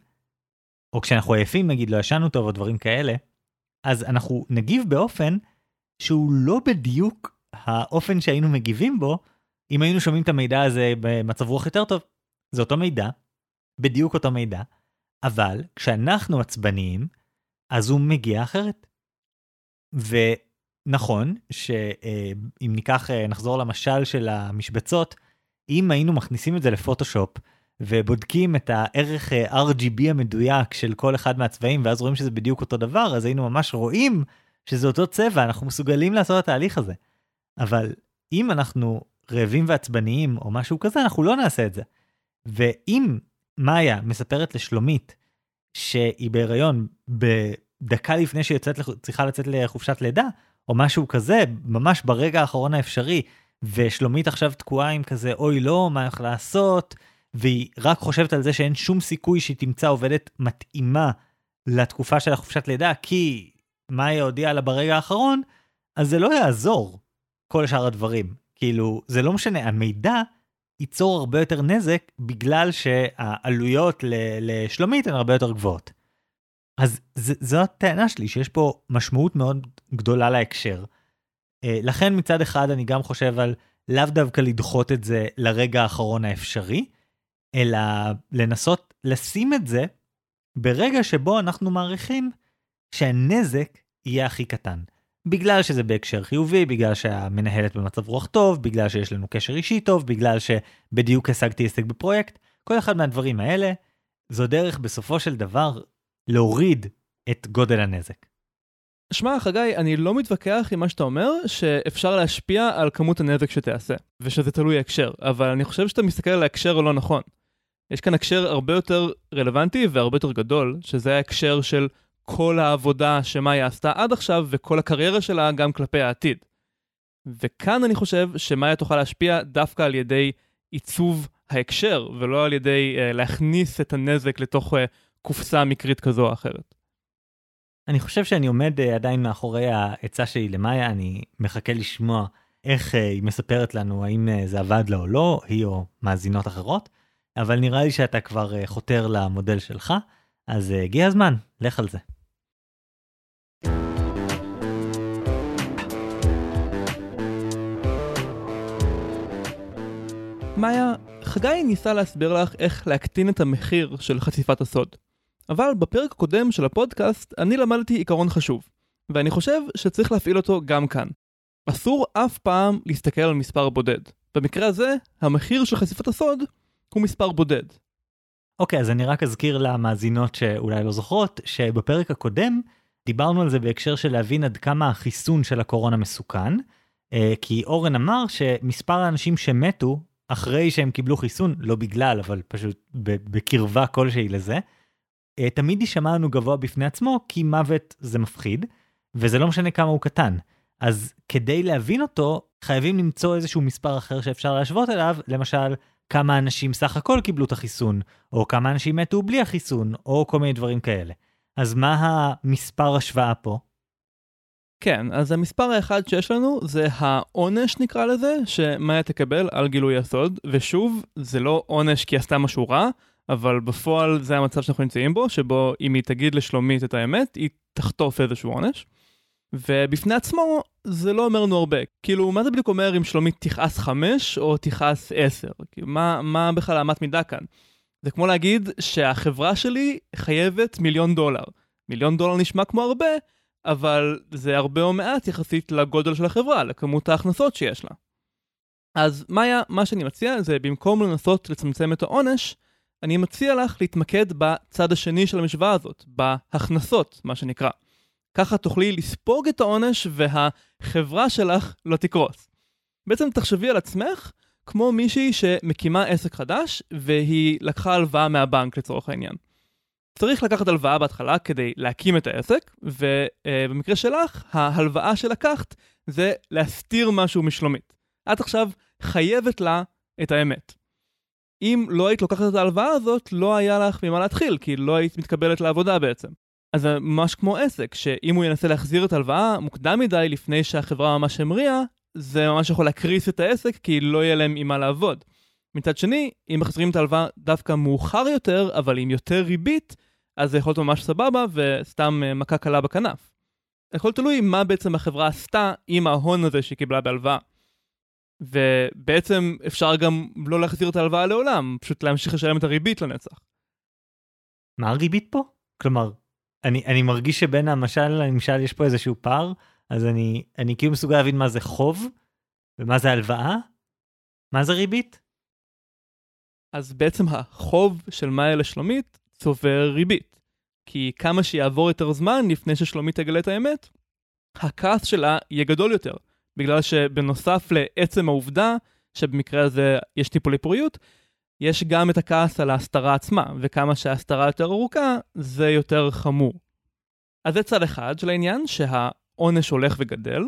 או כשאנחנו עייפים נגיד לא ישנו טוב או דברים כאלה, אז אנחנו נגיב באופן שהוא לא בדיוק האופן שהיינו מגיבים בו אם היינו שומעים את המידע הזה במצב רוח יותר טוב. זה אותו מידע, בדיוק אותו מידע, אבל כשאנחנו עצבניים, אז הוא מגיע אחרת. ונכון שאם ניקח, נחזור למשל של המשבצות, אם היינו מכניסים את זה לפוטושופ ובודקים את הערך RGB המדויק של כל אחד מהצבעים ואז רואים שזה בדיוק אותו דבר, אז היינו ממש רואים שזה אותו צבע, אנחנו מסוגלים לעשות את התהליך הזה. אבל אם אנחנו רעבים ועצבניים או משהו כזה, אנחנו לא נעשה את זה. ואם מאיה מספרת לשלומית שהיא בהיריון בדקה לפני שהיא יוצאת, צריכה לצאת לחופשת לידה, או משהו כזה, ממש ברגע האחרון האפשרי, ושלומית עכשיו תקועה עם כזה, אוי לא, מה הולך לעשות? והיא רק חושבת על זה שאין שום סיכוי שהיא תמצא עובדת מתאימה לתקופה של החופשת לידה, כי מאיה הודיעה לה ברגע האחרון, אז זה לא יעזור, כל שאר הדברים. כאילו, זה לא משנה, המידע ייצור הרבה יותר נזק בגלל שהעלויות לשלומית הן הרבה יותר גבוהות. אז זו הטענה שלי, שיש פה משמעות מאוד גדולה להקשר. אה, לכן מצד אחד אני גם חושב על לאו דווקא לדחות את זה לרגע האחרון האפשרי, אלא לנסות לשים את זה ברגע שבו אנחנו מעריכים שהנזק יהיה הכי קטן. בגלל שזה בהקשר חיובי, בגלל שהמנהלת במצב רוח טוב, בגלל שיש לנו קשר אישי טוב, בגלל שבדיוק השגתי הישג בפרויקט, כל אחד מהדברים האלה, זו דרך בסופו של דבר להוריד את גודל הנזק. שמע, חגי, אני לא מתווכח עם מה שאתה אומר, שאפשר להשפיע על כמות הנזק שתעשה, ושזה תלוי הקשר, אבל אני חושב שאתה מסתכל על ההקשר הלא נכון. יש כאן הקשר הרבה יותר רלוונטי והרבה יותר גדול, שזה ההקשר של כל העבודה שמאיה עשתה עד עכשיו וכל הקריירה שלה גם כלפי העתיד. וכאן אני חושב שמאיה תוכל להשפיע דווקא על ידי עיצוב ההקשר, ולא על ידי uh, להכניס את הנזק לתוך uh, קופסה מקרית כזו או אחרת. אני חושב שאני עומד uh, עדיין מאחורי העצה שלי למאיה, אני מחכה לשמוע איך uh, היא מספרת לנו האם uh, זה עבד לה או לא, היא או מאזינות אחרות, אבל נראה לי שאתה כבר חותר למודל שלך, אז הגיע הזמן, לך על זה. מאיה, חגי ניסה להסביר לך איך להקטין את המחיר של חשיפת הסוד. אבל בפרק הקודם של הפודקאסט אני למדתי עיקרון חשוב, ואני חושב שצריך להפעיל אותו גם כאן. אסור אף פעם להסתכל על מספר בודד. במקרה הזה, המחיר של חשיפת הסוד הוא מספר בודד. אוקיי, okay, אז אני רק אזכיר למאזינות שאולי לא זוכרות, שבפרק הקודם דיברנו על זה בהקשר של להבין עד כמה החיסון של הקורונה מסוכן, אה, כי אורן אמר שמספר האנשים שמתו אחרי שהם קיבלו חיסון, לא בגלל, אבל פשוט בקרבה כלשהי לזה, תמיד יישמע לנו גבוה בפני עצמו, כי מוות זה מפחיד, וזה לא משנה כמה הוא קטן. אז כדי להבין אותו, חייבים למצוא איזשהו מספר אחר שאפשר להשוות אליו, למשל, כמה אנשים סך הכל קיבלו את החיסון, או כמה אנשים מתו בלי החיסון, או כל מיני דברים כאלה. אז מה המספר השוואה פה? כן, אז המספר האחד שיש לנו זה העונש נקרא לזה, שמאיה תקבל על גילוי הסוד, ושוב, זה לא עונש כי עשתה משהו רע, אבל בפועל זה המצב שאנחנו נמצאים בו, שבו אם היא תגיד לשלומית את האמת, היא תחטוף איזשהו עונש. ובפני עצמו, זה לא אומר לנו הרבה. כאילו, מה זה בדיוק אומר אם שלומית תכעס 5 או תכעס 10? כאילו, מה, מה בכלל האמת מידה כאן? זה כמו להגיד שהחברה שלי חייבת מיליון דולר. מיליון דולר נשמע כמו הרבה, אבל זה הרבה או מעט יחסית לגודל של החברה, לכמות ההכנסות שיש לה. אז מאיה, מה שאני מציע זה במקום לנסות לצמצם את העונש, אני מציע לך להתמקד בצד השני של המשוואה הזאת, בהכנסות, מה שנקרא. ככה תוכלי לספוג את העונש והחברה שלך לא תקרוס. בעצם תחשבי על עצמך כמו מישהי שמקימה עסק חדש, והיא לקחה הלוואה מהבנק לצורך העניין. צריך לקחת הלוואה בהתחלה כדי להקים את העסק, ובמקרה שלך, ההלוואה שלקחת זה להסתיר משהו משלומית. את עכשיו חייבת לה את האמת. אם לא היית לוקחת את ההלוואה הזאת, לא היה לך ממה להתחיל, כי לא היית מתקבלת לעבודה בעצם. אז זה ממש כמו עסק, שאם הוא ינסה להחזיר את ההלוואה מוקדם מדי לפני שהחברה ממש המריאה, זה ממש יכול להקריס את העסק, כי לא יהיה להם עם מה לעבוד. מצד שני, אם מחזירים את ההלוואה דווקא מאוחר יותר, אבל עם יותר ריבית, אז זה יכול להיות ממש סבבה וסתם אה, מכה קלה בכנף. הכל תלוי מה בעצם החברה עשתה עם ההון הזה שהיא קיבלה בהלוואה. ובעצם אפשר גם לא להחזיר את ההלוואה לעולם, פשוט להמשיך לשלם את הריבית לנצח. מה הריבית פה? כלומר, אני, אני מרגיש שבין המשל למשל יש פה איזשהו פער, אז אני, אני כאילו מסוגל להבין מה זה חוב, ומה זה הלוואה, מה זה ריבית? אז בעצם החוב של מאיה לשלומית צובר ריבית. כי כמה שיעבור יותר זמן לפני ששלומית תגלה את האמת, הכעס שלה יהיה גדול יותר. בגלל שבנוסף לעצם העובדה שבמקרה הזה יש טיפולי פוריות, יש גם את הכעס על ההסתרה עצמה, וכמה שההסתרה יותר ארוכה, זה יותר חמור. אז זה צד אחד של העניין, שהעונש הולך וגדל.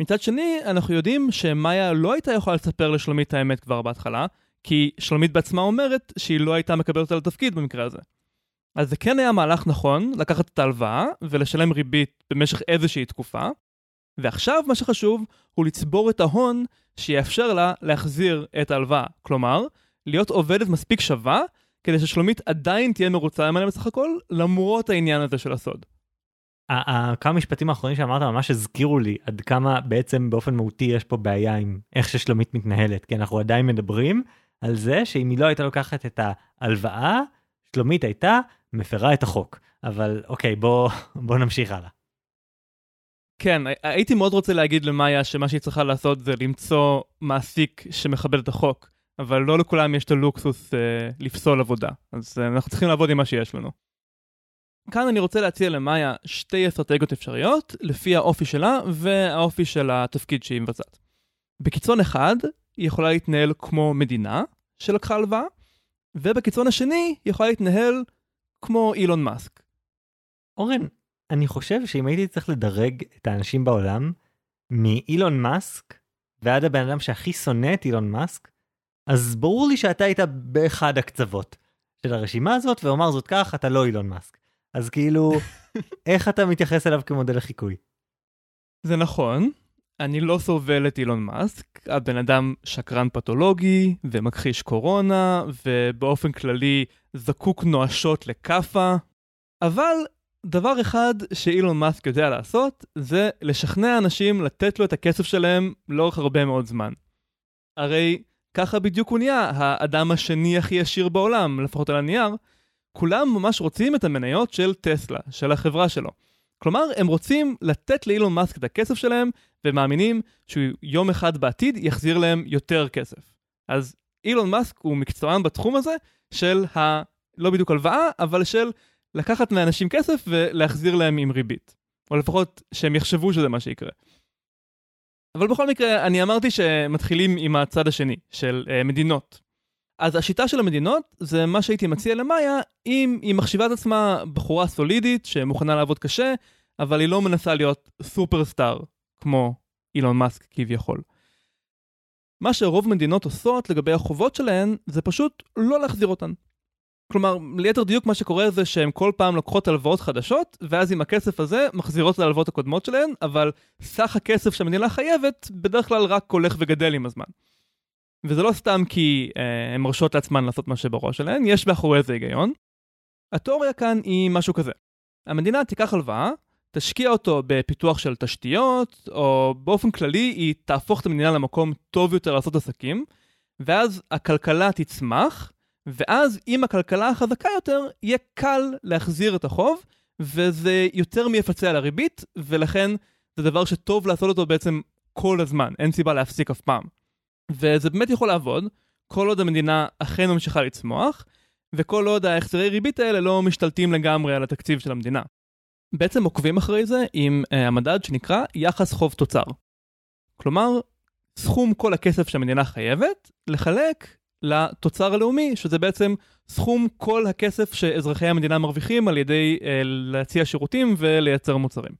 מצד שני, אנחנו יודעים שמאיה לא הייתה יכולה לספר לשלומית האמת כבר בהתחלה, כי שלומית בעצמה אומרת שהיא לא הייתה מקבלת אותה לתפקיד במקרה הזה. אז זה כן היה מהלך נכון לקחת את ההלוואה ולשלם ריבית במשך איזושהי תקופה, ועכשיו מה שחשוב הוא לצבור את ההון שיאפשר לה להחזיר את ההלוואה. כלומר, להיות עובדת מספיק שווה כדי ששלומית עדיין תהיה מרוצה ממנה בסך הכל, למרות העניין הזה של הסוד. כמה משפטים האחרונים שאמרת ממש הזכירו לי עד כמה בעצם באופן מהותי יש פה בעיה עם איך ששלומית מתנהלת כי אנחנו עדיין מדברים על זה שאם היא לא הייתה לוקחת את ההלוואה שלומית הייתה מפרה את החוק אבל אוקיי בוא בוא נמשיך הלאה. כן, הייתי מאוד רוצה להגיד למאיה שמה שהיא צריכה לעשות זה למצוא מעסיק שמכבד את החוק, אבל לא לכולם יש את הלוקסוס אה, לפסול עבודה, אז אה, אנחנו צריכים לעבוד עם מה שיש לנו. כאן אני רוצה להציע למאיה שתי אסטרטגיות אפשריות, לפי האופי שלה והאופי של התפקיד שהיא מבצעת. בקיצון אחד, היא יכולה להתנהל כמו מדינה שלקחה הלוואה, ובקיצון השני, היא יכולה להתנהל כמו אילון מאסק. אורן, אני חושב שאם הייתי צריך לדרג את האנשים בעולם, מאילון מאסק ועד הבן אדם שהכי שונא את אילון מאסק, אז ברור לי שאתה היית באחד הקצוות של הרשימה הזאת, ואומר זאת כך, אתה לא אילון מאסק. אז כאילו, <laughs> איך אתה מתייחס אליו כמודל לחיקוי? זה נכון, אני לא סובל את אילון מאסק, הבן אדם שקרן פתולוגי ומכחיש קורונה, ובאופן כללי זקוק נואשות לכאפה, אבל דבר אחד שאילון מאסק יודע לעשות, זה לשכנע אנשים לתת לו את הכסף שלהם לאורך הרבה מאוד זמן. הרי ככה בדיוק הוא נהיה האדם השני הכי עשיר בעולם, לפחות על הנייר. כולם ממש רוצים את המניות של טסלה, של החברה שלו. כלומר, הם רוצים לתת לאילון מאסק את הכסף שלהם, ומאמינים שהוא יום אחד בעתיד יחזיר להם יותר כסף. אז אילון מאסק הוא מקצוען בתחום הזה של ה... לא בדיוק הלוואה, אבל של לקחת מאנשים כסף ולהחזיר להם עם ריבית. או לפחות שהם יחשבו שזה מה שיקרה. אבל בכל מקרה, אני אמרתי שמתחילים עם הצד השני, של uh, מדינות. אז השיטה של המדינות זה מה שהייתי מציע למאיה, אם היא מחשיבה את עצמה בחורה סולידית שמוכנה לעבוד קשה, אבל היא לא מנסה להיות סופרסטאר כמו אילון מאסק כביכול. מה שרוב מדינות עושות לגבי החובות שלהן, זה פשוט לא להחזיר אותן. כלומר, ליתר דיוק מה שקורה זה שהן כל פעם לוקחות הלוואות חדשות, ואז עם הכסף הזה מחזירות את ההלוואות הקודמות שלהן, אבל סך הכסף שהמדינה חייבת בדרך כלל רק הולך וגדל עם הזמן. וזה לא סתם כי אה, הן מרשות לעצמן לעשות מה שבראש שלהן, יש מאחורי זה היגיון. התיאוריה כאן היא משהו כזה. המדינה תיקח הלוואה, תשקיע אותו בפיתוח של תשתיות, או באופן כללי היא תהפוך את המדינה למקום טוב יותר לעשות עסקים, ואז הכלכלה תצמח, ואז עם הכלכלה החזקה יותר, יהיה קל להחזיר את החוב, וזה יותר מיפצה על הריבית, ולכן זה דבר שטוב לעשות אותו בעצם כל הזמן, אין סיבה להפסיק אף פעם. וזה באמת יכול לעבוד, כל עוד המדינה אכן ממשיכה לצמוח, וכל עוד ההחזרי ריבית האלה לא משתלטים לגמרי על התקציב של המדינה. בעצם עוקבים אחרי זה עם uh, המדד שנקרא יחס חוב תוצר. כלומר, סכום כל הכסף שהמדינה חייבת, לחלק לתוצר הלאומי, שזה בעצם סכום כל הכסף שאזרחי המדינה מרוויחים על ידי אה, להציע שירותים ולייצר מוצרים.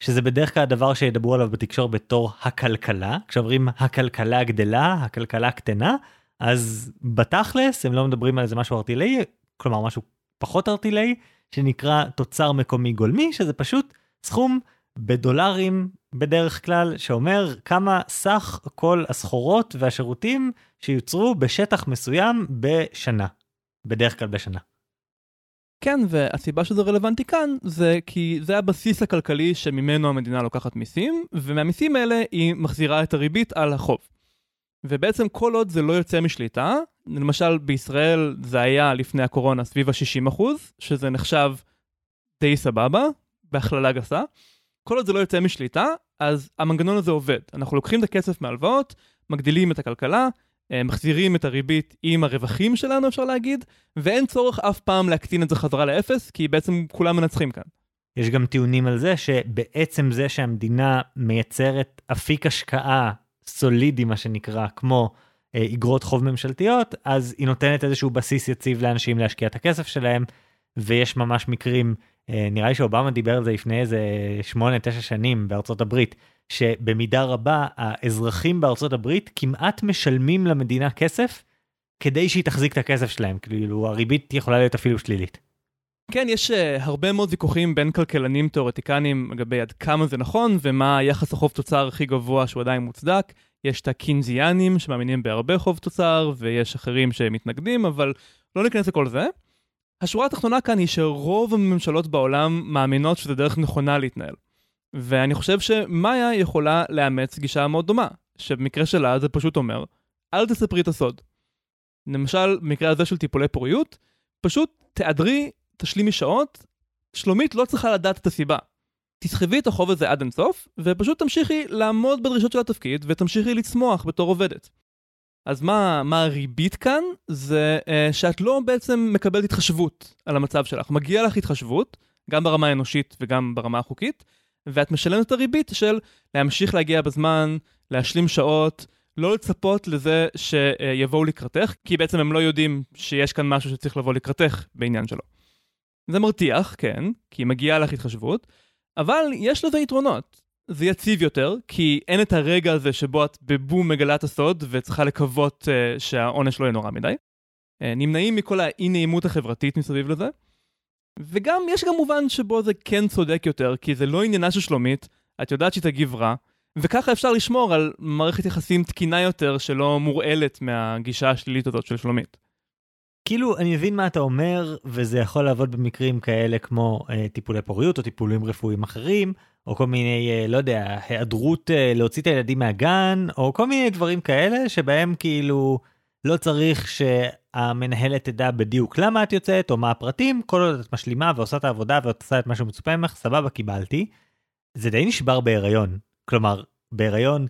שזה בדרך כלל הדבר שידברו עליו בתקשורת בתור הכלכלה, כשאומרים הכלכלה גדלה, הכלכלה קטנה, אז בתכלס הם לא מדברים על איזה משהו ארטילאי, כלומר משהו פחות ארטילאי, שנקרא תוצר מקומי גולמי, שזה פשוט סכום בדולרים בדרך כלל, שאומר כמה סך כל הסחורות והשירותים שיוצרו בשטח מסוים בשנה. בדרך כלל בשנה. כן, והסיבה שזה רלוונטי כאן זה כי זה הבסיס הכלכלי שממנו המדינה לוקחת מיסים, ומהמיסים האלה היא מחזירה את הריבית על החוב. ובעצם כל עוד זה לא יוצא משליטה, למשל בישראל זה היה לפני הקורונה סביב ה-60%, שזה נחשב די סבבה, בהכללה גסה. כל עוד זה לא יוצא משליטה, אז המנגנון הזה עובד. אנחנו לוקחים את הכסף מהלוואות, מגדילים את הכלכלה, אה, מחזירים את הריבית עם הרווחים שלנו אפשר להגיד, ואין צורך אף פעם להקטין את זה חזרה לאפס, כי בעצם כולם מנצחים כאן. יש גם טיעונים על זה שבעצם זה שהמדינה מייצרת אפיק השקעה סולידי מה שנקרא כמו אה, איגרות חוב ממשלתיות אז היא נותנת איזשהו בסיס יציב לאנשים להשקיע את הכסף שלהם ויש ממש מקרים אה, נראה לי שאובמה דיבר על זה לפני איזה 8-9 שנים בארצות הברית שבמידה רבה האזרחים בארצות הברית כמעט משלמים למדינה כסף כדי שהיא תחזיק את הכסף שלהם כאילו הריבית יכולה להיות אפילו שלילית. כן, יש uh, הרבה מאוד ויכוחים בין כלכלנים תיאורטיקנים לגבי עד כמה זה נכון ומה היחס החוב תוצר הכי גבוה שהוא עדיין מוצדק. יש את הקינזיאנים שמאמינים בהרבה חוב תוצר ויש אחרים שמתנגדים, אבל לא ניכנס לכל זה. השורה התחתונה כאן היא שרוב הממשלות בעולם מאמינות שזו דרך נכונה להתנהל. ואני חושב שמאיה יכולה לאמץ גישה מאוד דומה, שבמקרה שלה זה פשוט אומר, אל תספרי את הסוד. למשל, במקרה הזה של טיפולי פוריות, פשוט תעדרי תשלימי שעות, שלומית לא צריכה לדעת את הסיבה. תסחבי את החוב הזה עד אינסוף, ופשוט תמשיכי לעמוד בדרישות של התפקיד, ותמשיכי לצמוח בתור עובדת. אז מה, מה הריבית כאן? זה אה, שאת לא בעצם מקבלת התחשבות על המצב שלך. מגיע לך התחשבות, גם ברמה האנושית וגם ברמה החוקית, ואת משלמת את הריבית של להמשיך להגיע בזמן, להשלים שעות, לא לצפות לזה שיבואו לקראתך, כי בעצם הם לא יודעים שיש כאן משהו שצריך לבוא לקראתך בעניין שלו. זה מרתיח, כן, כי מגיעה לך התחשבות, אבל יש לזה יתרונות. זה יציב יותר, כי אין את הרגע הזה שבו את בבום מגלה את הסוד וצריכה לקוות uh, שהעונש לא יהיה נורא מדי. Uh, נמנעים מכל האי נעימות החברתית מסביב לזה. וגם יש גם מובן שבו זה כן צודק יותר, כי זה לא עניינה של שלומית, את יודעת שהיא תגיב רע, וככה אפשר לשמור על מערכת יחסים תקינה יותר שלא מורעלת מהגישה השלילית הזאת של שלומית. כאילו אני מבין מה אתה אומר וזה יכול לעבוד במקרים כאלה כמו אה, טיפולי פוריות או טיפולים רפואיים אחרים או כל מיני אה, לא יודע היעדרות אה, להוציא את הילדים מהגן או כל מיני דברים כאלה שבהם כאילו לא צריך שהמנהלת תדע בדיוק למה את יוצאת או מה הפרטים כל עוד את משלימה ועושה את העבודה ואת עושה את מה שמצופה ממך סבבה קיבלתי. זה די נשבר בהיריון כלומר בהיריון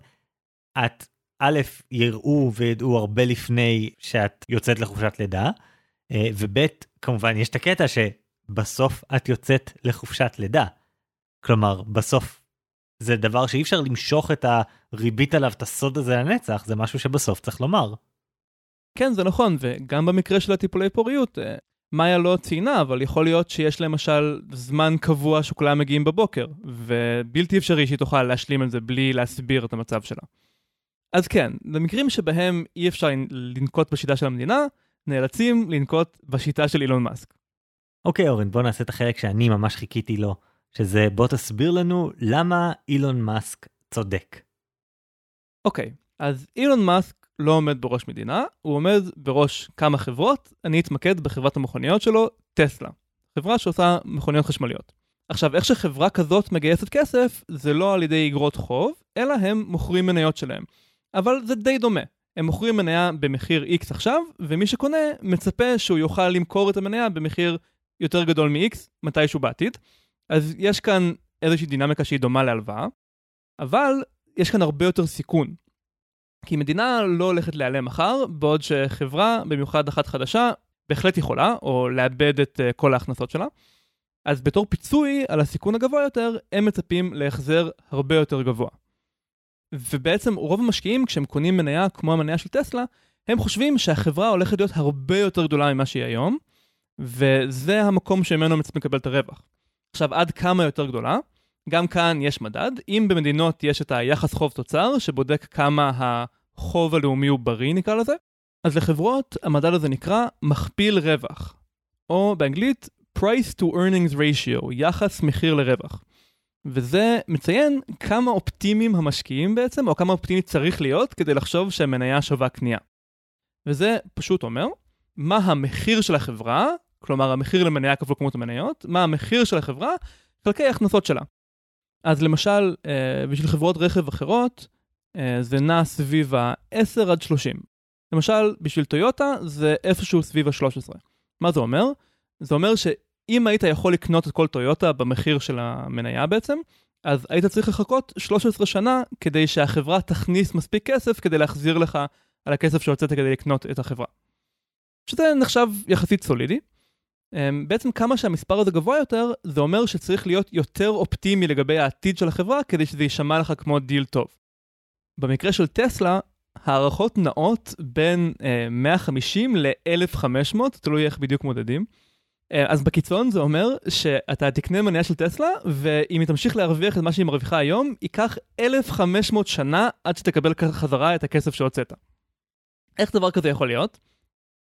את א', יראו וידעו הרבה לפני שאת יוצאת לחופשת לידה, אה, וב', כמובן יש את הקטע שבסוף את יוצאת לחופשת לידה. כלומר, בסוף זה דבר שאי אפשר למשוך את הריבית עליו, את הסוד הזה לנצח, זה משהו שבסוף צריך לומר. כן, זה נכון, וגם במקרה של הטיפולי פוריות, אה, מאיה לא ציינה, אבל יכול להיות שיש למשל זמן קבוע שכולם מגיעים בבוקר, ובלתי אפשרי שהיא תוכל להשלים על זה בלי להסביר את המצב שלה. אז כן, במקרים שבהם אי אפשר לנקוט בשיטה של המדינה, נאלצים לנקוט בשיטה של אילון מאסק. אוקיי אורן, בוא נעשה את החלק שאני ממש חיכיתי לו, שזה בוא תסביר לנו למה אילון מאסק צודק. אוקיי, אז אילון מאסק לא עומד בראש מדינה, הוא עומד בראש כמה חברות, אני אתמקד בחברת המכוניות שלו, טסלה. חברה שעושה מכוניות חשמליות. עכשיו, איך שחברה כזאת מגייסת כסף, זה לא על ידי אגרות חוב, אלא הם מוכרים מניות שלהם. אבל זה די דומה. הם מוכרים מניה במחיר X עכשיו, ומי שקונה מצפה שהוא יוכל למכור את המניה במחיר יותר גדול מ-X מתישהו בעתיד. אז יש כאן איזושהי דינמיקה שהיא דומה להלוואה, אבל יש כאן הרבה יותר סיכון. כי מדינה לא הולכת להיעלם מחר, בעוד שחברה, במיוחד אחת חדשה, בהחלט יכולה, או לאבד את uh, כל ההכנסות שלה. אז בתור פיצוי על הסיכון הגבוה יותר, הם מצפים להחזר הרבה יותר גבוה. ובעצם רוב המשקיעים, כשהם קונים מניה כמו המניה של טסלה, הם חושבים שהחברה הולכת להיות הרבה יותר גדולה ממה שהיא היום, וזה המקום שממנו מצפים לקבל את הרווח. עכשיו, עד כמה יותר גדולה? גם כאן יש מדד. אם במדינות יש את היחס חוב תוצר, שבודק כמה החוב הלאומי הוא בריא נקרא לזה, אז לחברות המדד הזה נקרא מכפיל רווח, או באנגלית price to earnings ratio, יחס מחיר לרווח. וזה מציין כמה אופטימיים המשקיעים בעצם, או כמה אופטימי צריך להיות כדי לחשוב שהמניה שווה קנייה. וזה פשוט אומר, מה המחיר של החברה, כלומר המחיר למניה כפול כמות המניות, מה המחיר של החברה חלקי ההכנסות שלה. אז למשל, אה, בשביל חברות רכב אחרות, אה, זה נע סביב ה-10 עד 30. למשל, בשביל טויוטה זה איפשהו סביב ה-13. מה זה אומר? זה אומר שאם היית יכול לקנות את כל טויוטה במחיר של המניה בעצם, אז היית צריך לחכות 13 שנה כדי שהחברה תכניס מספיק כסף כדי להחזיר לך על הכסף שהוצאת כדי לקנות את החברה. שזה נחשב יחסית סולידי. אמ, בעצם כמה שהמספר הזה גבוה יותר, זה אומר שצריך להיות יותר אופטימי לגבי העתיד של החברה כדי שזה יישמע לך כמו דיל טוב. במקרה של טסלה, הערכות נעות בין אה, 150 ל-1500, תלוי איך בדיוק מודדים. אה, אז בקיצון זה אומר שאתה תקנה מניה של טסלה, ואם היא תמשיך להרוויח את מה שהיא מרוויחה היום, ייקח 1,500 שנה עד שתקבל חזרה את הכסף שהוצאת. איך דבר כזה יכול להיות?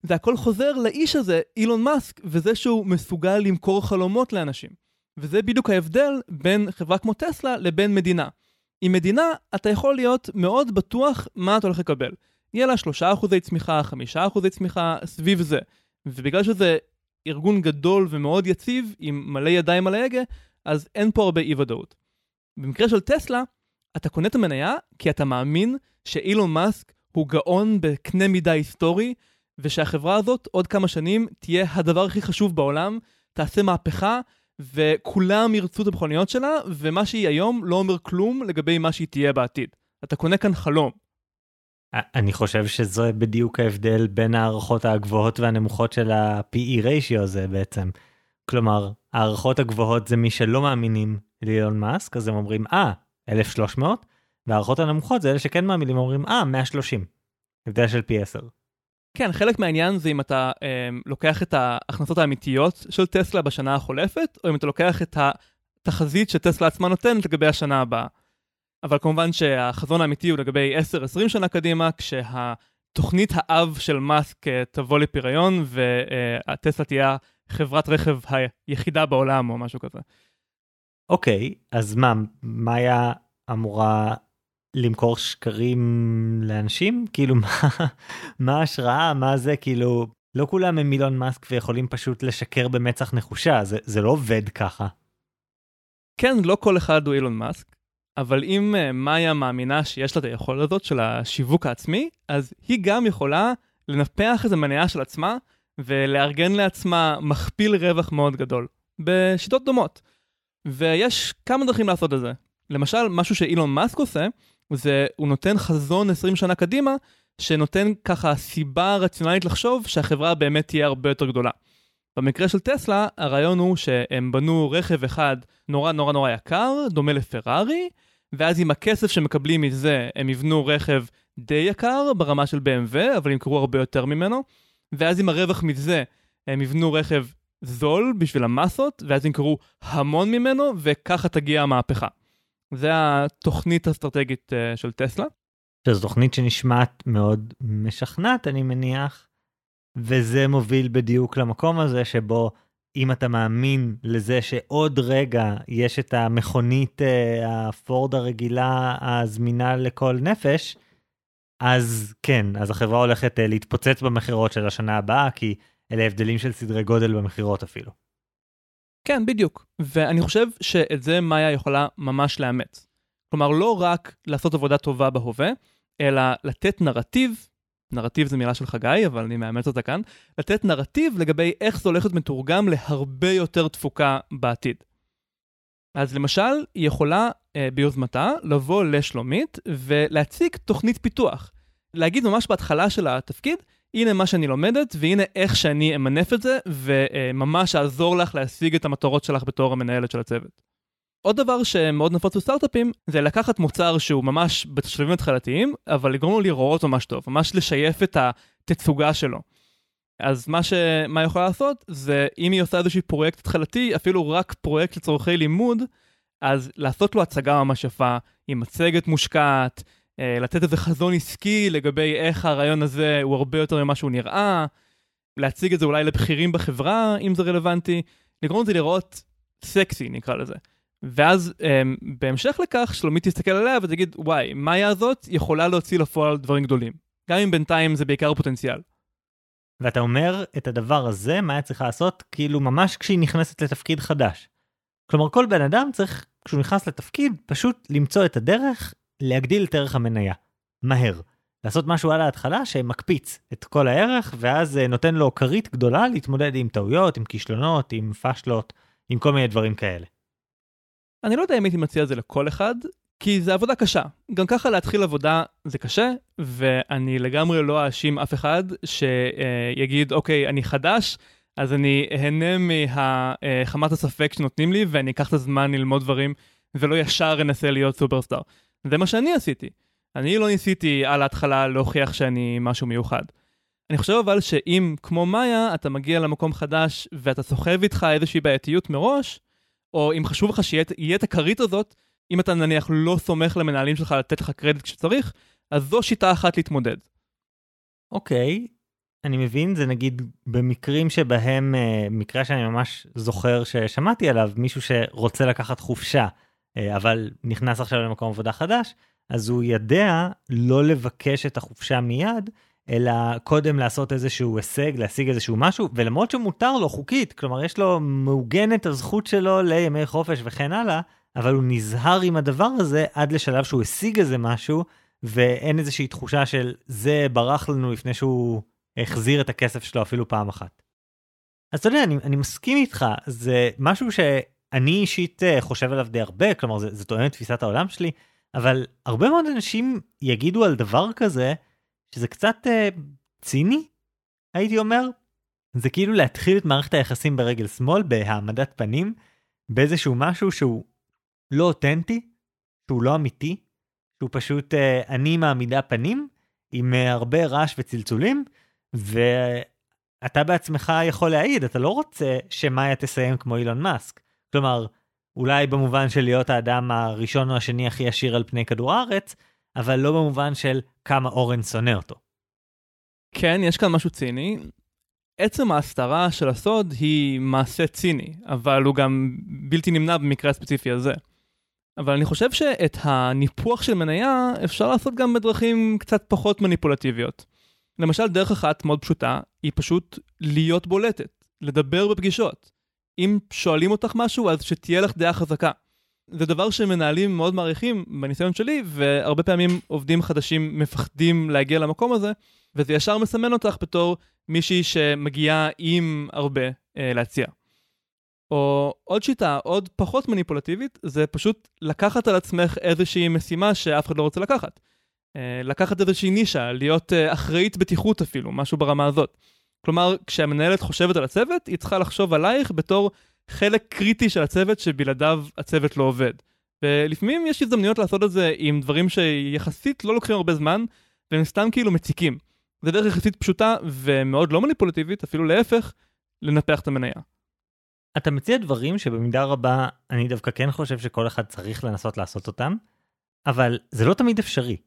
זה הכל חוזר לאיש הזה, אילון מאסק, וזה שהוא מסוגל למכור חלומות לאנשים. וזה בדיוק ההבדל בין חברה כמו טסלה לבין מדינה. עם מדינה, אתה יכול להיות מאוד בטוח מה אתה הולך לקבל. יהיה לה 3% צמיחה, 5% צמיחה, סביב זה. ובגלל שזה ארגון גדול ומאוד יציב, עם מלא ידיים על ההגה, אז אין פה הרבה אי ודאות. במקרה של טסלה, אתה קונה את המניה כי אתה מאמין שאילון מאסק הוא גאון בקנה מידה היסטורי, ושהחברה הזאת עוד כמה שנים תהיה הדבר הכי חשוב בעולם, תעשה מהפכה, וכולם ירצו את המכוניות שלה, ומה שהיא היום לא אומר כלום לגבי מה שהיא תהיה בעתיד. אתה קונה כאן חלום. אני חושב שזה בדיוק ההבדל בין הערכות הגבוהות והנמוכות של ה-PE ratio הזה בעצם. כלומר, הערכות הגבוהות זה מי שלא מאמינים לאילון מאסק, אז הם אומרים, אה, 1,300, והערכות הנמוכות זה אלה שכן מאמינים, אומרים, אה, 130. הבדל של פי 10. כן, חלק מהעניין זה אם אתה אה, לוקח את ההכנסות האמיתיות של טסלה בשנה החולפת, או אם אתה לוקח את התחזית שטסלה עצמה נותנת לגבי השנה הבאה. אבל כמובן שהחזון האמיתי הוא לגבי 10-20 שנה קדימה, כשהתוכנית האב של מאסק אה, תבוא לפריון, והטסלה תהיה חברת רכב היחידה בעולם או משהו כזה. אוקיי, okay, אז מה, מאיה אמורה למכור שקרים לאנשים? כאילו מה, מה ההשראה? מה זה? כאילו, לא כולם הם מילון מאסק ויכולים פשוט לשקר במצח נחושה, זה, זה לא עובד ככה. כן, לא כל אחד הוא אילון מאסק, אבל אם uh, מאיה מאמינה שיש לה את היכולת הזאת של השיווק העצמי, אז היא גם יכולה לנפח איזה מניה של עצמה ולארגן לעצמה מכפיל רווח מאוד גדול, בשיטות דומות. ויש כמה דרכים לעשות את זה. למשל, משהו שאילון מאסק עושה, זה הוא נותן חזון 20 שנה קדימה, שנותן ככה סיבה רציונלית לחשוב שהחברה באמת תהיה הרבה יותר גדולה. במקרה של טסלה, הרעיון הוא שהם בנו רכב אחד נורא נורא נורא יקר, דומה לפרארי, ואז עם הכסף שמקבלים מזה, הם יבנו רכב די יקר ברמה של BMW, אבל ימכרו הרבה יותר ממנו, ואז עם הרווח מזה, הם יבנו רכב זול בשביל המסות, ואז ימכרו המון ממנו, וככה תגיע המהפכה. זה התוכנית האסטרטגית uh, של טסלה. שזו תוכנית שנשמעת מאוד משכנעת אני מניח, וזה מוביל בדיוק למקום הזה שבו אם אתה מאמין לזה שעוד רגע יש את המכונית uh, הפורד הרגילה הזמינה לכל נפש, אז כן, אז החברה הולכת uh, להתפוצץ במכירות של השנה הבאה, כי אלה הבדלים של סדרי גודל במכירות אפילו. כן, בדיוק. ואני חושב שאת זה מאיה יכולה ממש לאמץ. כלומר, לא רק לעשות עבודה טובה בהווה, אלא לתת נרטיב, נרטיב זה מילה של חגי, אבל אני מאמץ אותה כאן, לתת נרטיב לגבי איך זה הולך להיות מתורגם להרבה יותר תפוקה בעתיד. אז למשל, היא יכולה אה, ביוזמתה לבוא לשלומית ולהציג תוכנית פיתוח. להגיד ממש בהתחלה של התפקיד, הנה מה שאני לומדת, והנה איך שאני אמנף את זה, וממש אעזור לך להשיג את המטרות שלך בתור המנהלת של הצוות. עוד דבר שמאוד נפוץ בסטארט-אפים זה לקחת מוצר שהוא ממש בשלבים התחלתיים, אבל לגרום לו לראות ממש טוב, ממש לשייף את התצוגה שלו. אז מה שמה יכולה לעשות זה אם היא עושה איזשהו פרויקט התחלתי, אפילו רק פרויקט לצורכי לימוד, אז לעשות לו הצגה ממש יפה, עם מצגת מושקעת, אה, לתת איזה חזון עסקי לגבי איך הרעיון הזה הוא הרבה יותר ממה שהוא נראה, להציג את זה אולי לבכירים בחברה, אם זה רלוונטי, לגרום לזה לראות סקסי, נקרא לזה. ואז um, בהמשך לכך, שלומית תסתכל עליה ותגיד, וואי, מאיה הזאת יכולה להוציא לפועל דברים גדולים. גם אם בינתיים זה בעיקר פוטנציאל. ואתה אומר את הדבר הזה, מה היה צריכה לעשות, כאילו ממש כשהיא נכנסת לתפקיד חדש. כלומר, כל בן אדם צריך, כשהוא נכנס לתפקיד, פשוט למצוא את הדרך להגדיל את ערך המניה. מהר. לעשות משהו על ההתחלה שמקפיץ את כל הערך, ואז אה, נותן לו כרית גדולה להתמודד עם טעויות, עם כישלונות, עם פשלות, עם כל מיני דברים כאלה. אני לא יודע אם הייתי מציע את זה לכל אחד, כי זה עבודה קשה. גם ככה להתחיל עבודה זה קשה, ואני לגמרי לא אאשים אף אחד שיגיד, אוקיי, אני חדש, אז אני אהנה מחמת הספק שנותנים לי, ואני אקח את הזמן ללמוד דברים, ולא ישר אנסה להיות סופרסטאר. זה מה שאני עשיתי. אני לא ניסיתי על ההתחלה להוכיח שאני משהו מיוחד. אני חושב אבל שאם, כמו מאיה, אתה מגיע למקום חדש ואתה סוחב איתך איזושהי בעייתיות מראש, או אם חשוב לך שיהיה את הכרית הזאת, אם אתה נניח לא סומך למנהלים שלך לתת לך קרדיט כשצריך, אז זו שיטה אחת להתמודד. אוקיי, okay, אני מבין, זה נגיד במקרים שבהם, אה, מקרה שאני ממש זוכר ששמעתי עליו, מישהו שרוצה לקחת חופשה, אה, אבל נכנס עכשיו למקום עבודה חדש, אז הוא יודע לא לבקש את החופשה מיד, אלא קודם לעשות איזשהו הישג, להשיג איזשהו משהו, ולמרות שמותר לו חוקית, כלומר יש לו מעוגנת הזכות שלו לימי חופש וכן הלאה, אבל הוא נזהר עם הדבר הזה עד לשלב שהוא השיג איזה משהו, ואין איזושהי תחושה של זה ברח לנו לפני שהוא החזיר את הכסף שלו אפילו פעם אחת. אז אתה יודע, אני, אני מסכים איתך, זה משהו שאני אישית אה, חושב עליו די הרבה, כלומר זה, זה תואם את תפיסת העולם שלי, אבל הרבה מאוד אנשים יגידו על דבר כזה, שזה קצת אה, ציני, הייתי אומר. זה כאילו להתחיל את מערכת היחסים ברגל שמאל, בהעמדת פנים, באיזשהו משהו שהוא לא אותנטי, שהוא לא אמיתי, שהוא פשוט אה, אני מעמידה פנים, עם אה, הרבה רעש וצלצולים, ואתה בעצמך יכול להעיד, אתה לא רוצה שמאיה תסיים כמו אילון מאסק. כלומר, אולי במובן של להיות האדם הראשון או השני הכי עשיר על פני כדור הארץ, אבל לא במובן של כמה אורן שונא אותו. כן, יש כאן משהו ציני. עצם ההסתרה של הסוד היא מעשה ציני, אבל הוא גם בלתי נמנע במקרה הספציפי הזה. אבל אני חושב שאת הניפוח של מניה אפשר לעשות גם בדרכים קצת פחות מניפולטיביות. למשל, דרך אחת מאוד פשוטה היא פשוט להיות בולטת, לדבר בפגישות. אם שואלים אותך משהו, אז שתהיה לך דעה חזקה. זה דבר שמנהלים מאוד מעריכים בניסיון שלי, והרבה פעמים עובדים חדשים מפחדים להגיע למקום הזה, וזה ישר מסמן אותך בתור מישהי שמגיעה עם הרבה אה, להציע. או עוד שיטה, עוד פחות מניפולטיבית, זה פשוט לקחת על עצמך איזושהי משימה שאף אחד לא רוצה לקחת. אה, לקחת איזושהי נישה, להיות אה, אחראית בטיחות אפילו, משהו ברמה הזאת. כלומר, כשהמנהלת חושבת על הצוות, היא צריכה לחשוב עלייך בתור חלק קריטי של הצוות שבלעדיו הצוות לא עובד. ולפעמים יש הזדמנויות לעשות את זה עם דברים שיחסית לא לוקחים הרבה זמן, והם סתם כאילו מציקים. זה דרך יחסית פשוטה ומאוד לא מניפולטיבית, אפילו להפך, לנפח את המניה. אתה מציע דברים שבמידה רבה אני דווקא כן חושב שכל אחד צריך לנסות לעשות אותם, אבל זה לא תמיד אפשרי.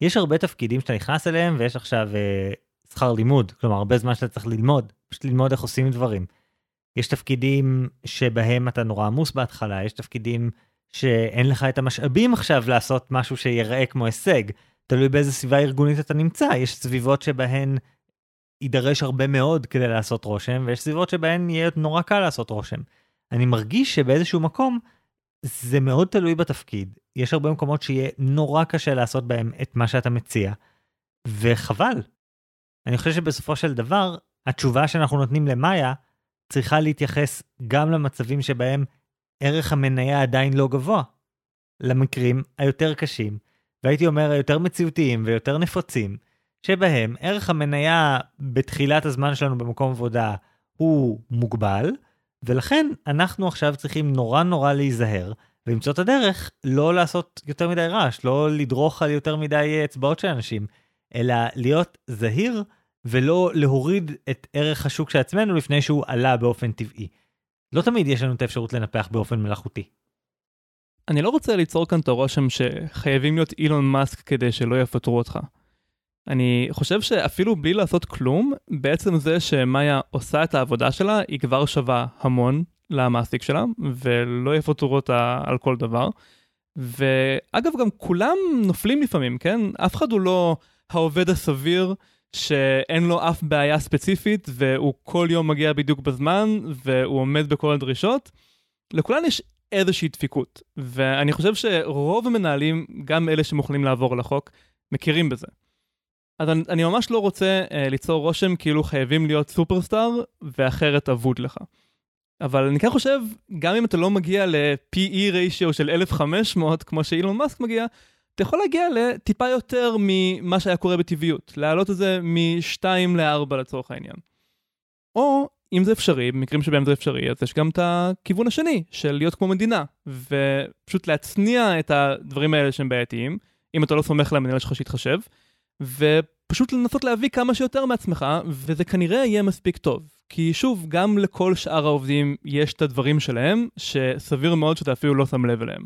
יש הרבה תפקידים שאתה נכנס אליהם ויש עכשיו אה, שכר לימוד, כלומר הרבה זמן שאתה צריך ללמוד, פשוט ללמוד איך עושים דברים. יש תפקידים שבהם אתה נורא עמוס בהתחלה, יש תפקידים שאין לך את המשאבים עכשיו לעשות משהו שיראה כמו הישג. תלוי באיזה סביבה ארגונית אתה נמצא, יש סביבות שבהן יידרש הרבה מאוד כדי לעשות רושם, ויש סביבות שבהן יהיה נורא קל לעשות רושם. אני מרגיש שבאיזשהו מקום זה מאוד תלוי בתפקיד. יש הרבה מקומות שיהיה נורא קשה לעשות בהם את מה שאתה מציע, וחבל. אני חושב שבסופו של דבר, התשובה שאנחנו נותנים למאיה צריכה להתייחס גם למצבים שבהם ערך המניה עדיין לא גבוה. למקרים היותר קשים, והייתי אומר היותר מציאותיים ויותר נפוצים, שבהם ערך המניה בתחילת הזמן שלנו במקום עבודה הוא מוגבל, ולכן אנחנו עכשיו צריכים נורא נורא להיזהר ולמצוא את הדרך לא לעשות יותר מדי רעש, לא לדרוך על יותר מדי אצבעות של אנשים, אלא להיות זהיר ולא להוריד את ערך השוק של עצמנו לפני שהוא עלה באופן טבעי. לא תמיד יש לנו את האפשרות לנפח באופן מלאכותי. אני לא רוצה ליצור כאן את הרושם שחייבים להיות אילון מאסק כדי שלא יפטרו אותך. אני חושב שאפילו בלי לעשות כלום, בעצם זה שמאיה עושה את העבודה שלה, היא כבר שווה המון למעסיק שלה, ולא יפטרו אותה על כל דבר. ואגב, גם כולם נופלים לפעמים, כן? אף אחד הוא לא העובד הסביר שאין לו אף בעיה ספציפית, והוא כל יום מגיע בדיוק בזמן, והוא עומד בכל הדרישות. לכולן יש איזושהי דפיקות, ואני חושב שרוב המנהלים, גם אלה שמוכנים לעבור על החוק, מכירים בזה. אז אני, אני ממש לא רוצה uh, ליצור רושם כאילו חייבים להיות סופרסטאר, ואחרת אבוד לך. אבל אני כן חושב, גם אם אתה לא מגיע ל-PE ratio של 1500, כמו שאילון מאסק מגיע, אתה יכול להגיע לטיפה יותר ממה שהיה קורה בטבעיות, להעלות את זה מ-2 ל-4 לצורך העניין. או, אם זה אפשרי, במקרים שבהם זה אפשרי, אז יש גם את הכיוון השני, של להיות כמו מדינה, ופשוט להצניע את הדברים האלה שהם בעייתיים, אם אתה לא סומך המנהל שלך שיתחשב, ופשוט לנסות להביא כמה שיותר מעצמך, וזה כנראה יהיה מספיק טוב. כי שוב, גם לכל שאר העובדים יש את הדברים שלהם, שסביר מאוד שאתה אפילו לא שם לב אליהם.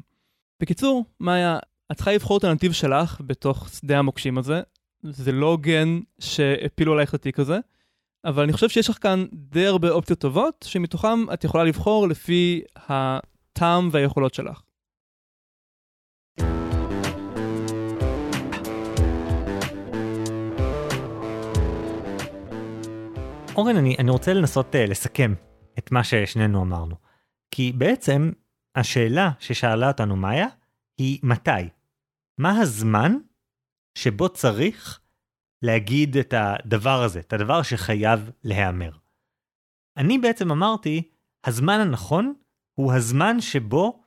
בקיצור, מאיה, את צריכה לבחור את הנתיב שלך בתוך שדה המוקשים הזה. זה לא הוגן שהפילו עלייך את התיק הזה, אבל אני חושב שיש לך כאן די הרבה אופציות טובות, שמתוכן את יכולה לבחור לפי הטעם והיכולות שלך. אורן, אני, אני רוצה לנסות uh, לסכם את מה ששנינו אמרנו. כי בעצם השאלה ששאלה אותנו מאיה היא מתי? מה הזמן שבו צריך להגיד את הדבר הזה, את הדבר שחייב להיאמר? אני בעצם אמרתי, הזמן הנכון הוא הזמן שבו,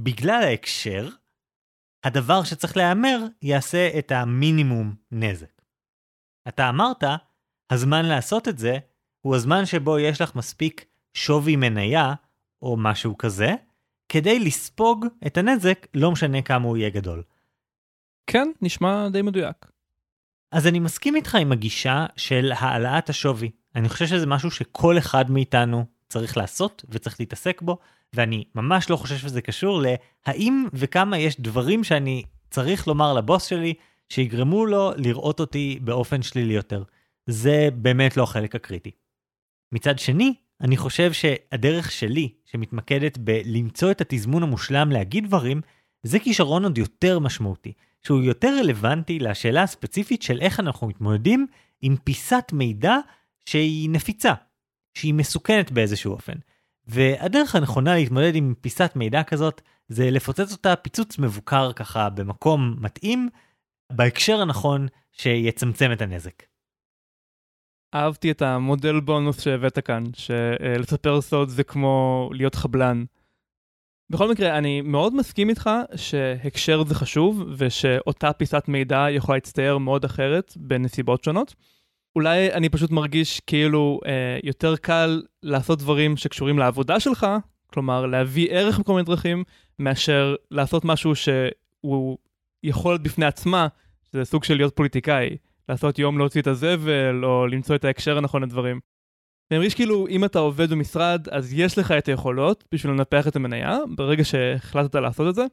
בגלל ההקשר, הדבר שצריך להיאמר יעשה את המינימום נזק. אתה אמרת, הזמן לעשות את זה הוא הזמן שבו יש לך מספיק שווי מניה, או משהו כזה, כדי לספוג את הנזק, לא משנה כמה הוא יהיה גדול. כן, נשמע די מדויק. אז אני מסכים איתך עם הגישה של העלאת השווי. אני חושב שזה משהו שכל אחד מאיתנו צריך לעשות וצריך להתעסק בו, ואני ממש לא חושב שזה קשור להאם וכמה יש דברים שאני צריך לומר לבוס שלי שיגרמו לו לראות אותי באופן שלילי יותר. זה באמת לא החלק הקריטי. מצד שני, אני חושב שהדרך שלי, שמתמקדת בלמצוא את התזמון המושלם להגיד דברים, זה כישרון עוד יותר משמעותי, שהוא יותר רלוונטי לשאלה הספציפית של איך אנחנו מתמודדים עם פיסת מידע שהיא נפיצה, שהיא מסוכנת באיזשהו אופן. והדרך הנכונה להתמודד עם פיסת מידע כזאת, זה לפוצץ אותה פיצוץ מבוקר ככה במקום מתאים, בהקשר הנכון שיצמצם את הנזק. אהבתי את המודל בונוס שהבאת כאן, שלספר סוד זה כמו להיות חבלן. בכל מקרה, אני מאוד מסכים איתך שהקשר זה חשוב, ושאותה פיסת מידע יכולה להצטייר מאוד אחרת בנסיבות שונות. אולי אני פשוט מרגיש כאילו אה, יותר קל לעשות דברים שקשורים לעבודה שלך, כלומר להביא ערך בכל מיני דרכים, מאשר לעשות משהו שהוא יכול להיות בפני עצמה, שזה סוג של להיות פוליטיקאי. לעשות יום להוציא את הזבל, או למצוא את ההקשר הנכון לדברים. אני מרגיש כאילו, אם אתה עובד במשרד, אז יש לך את היכולות בשביל לנפח את המניה, ברגע שהחלטת לעשות את זה,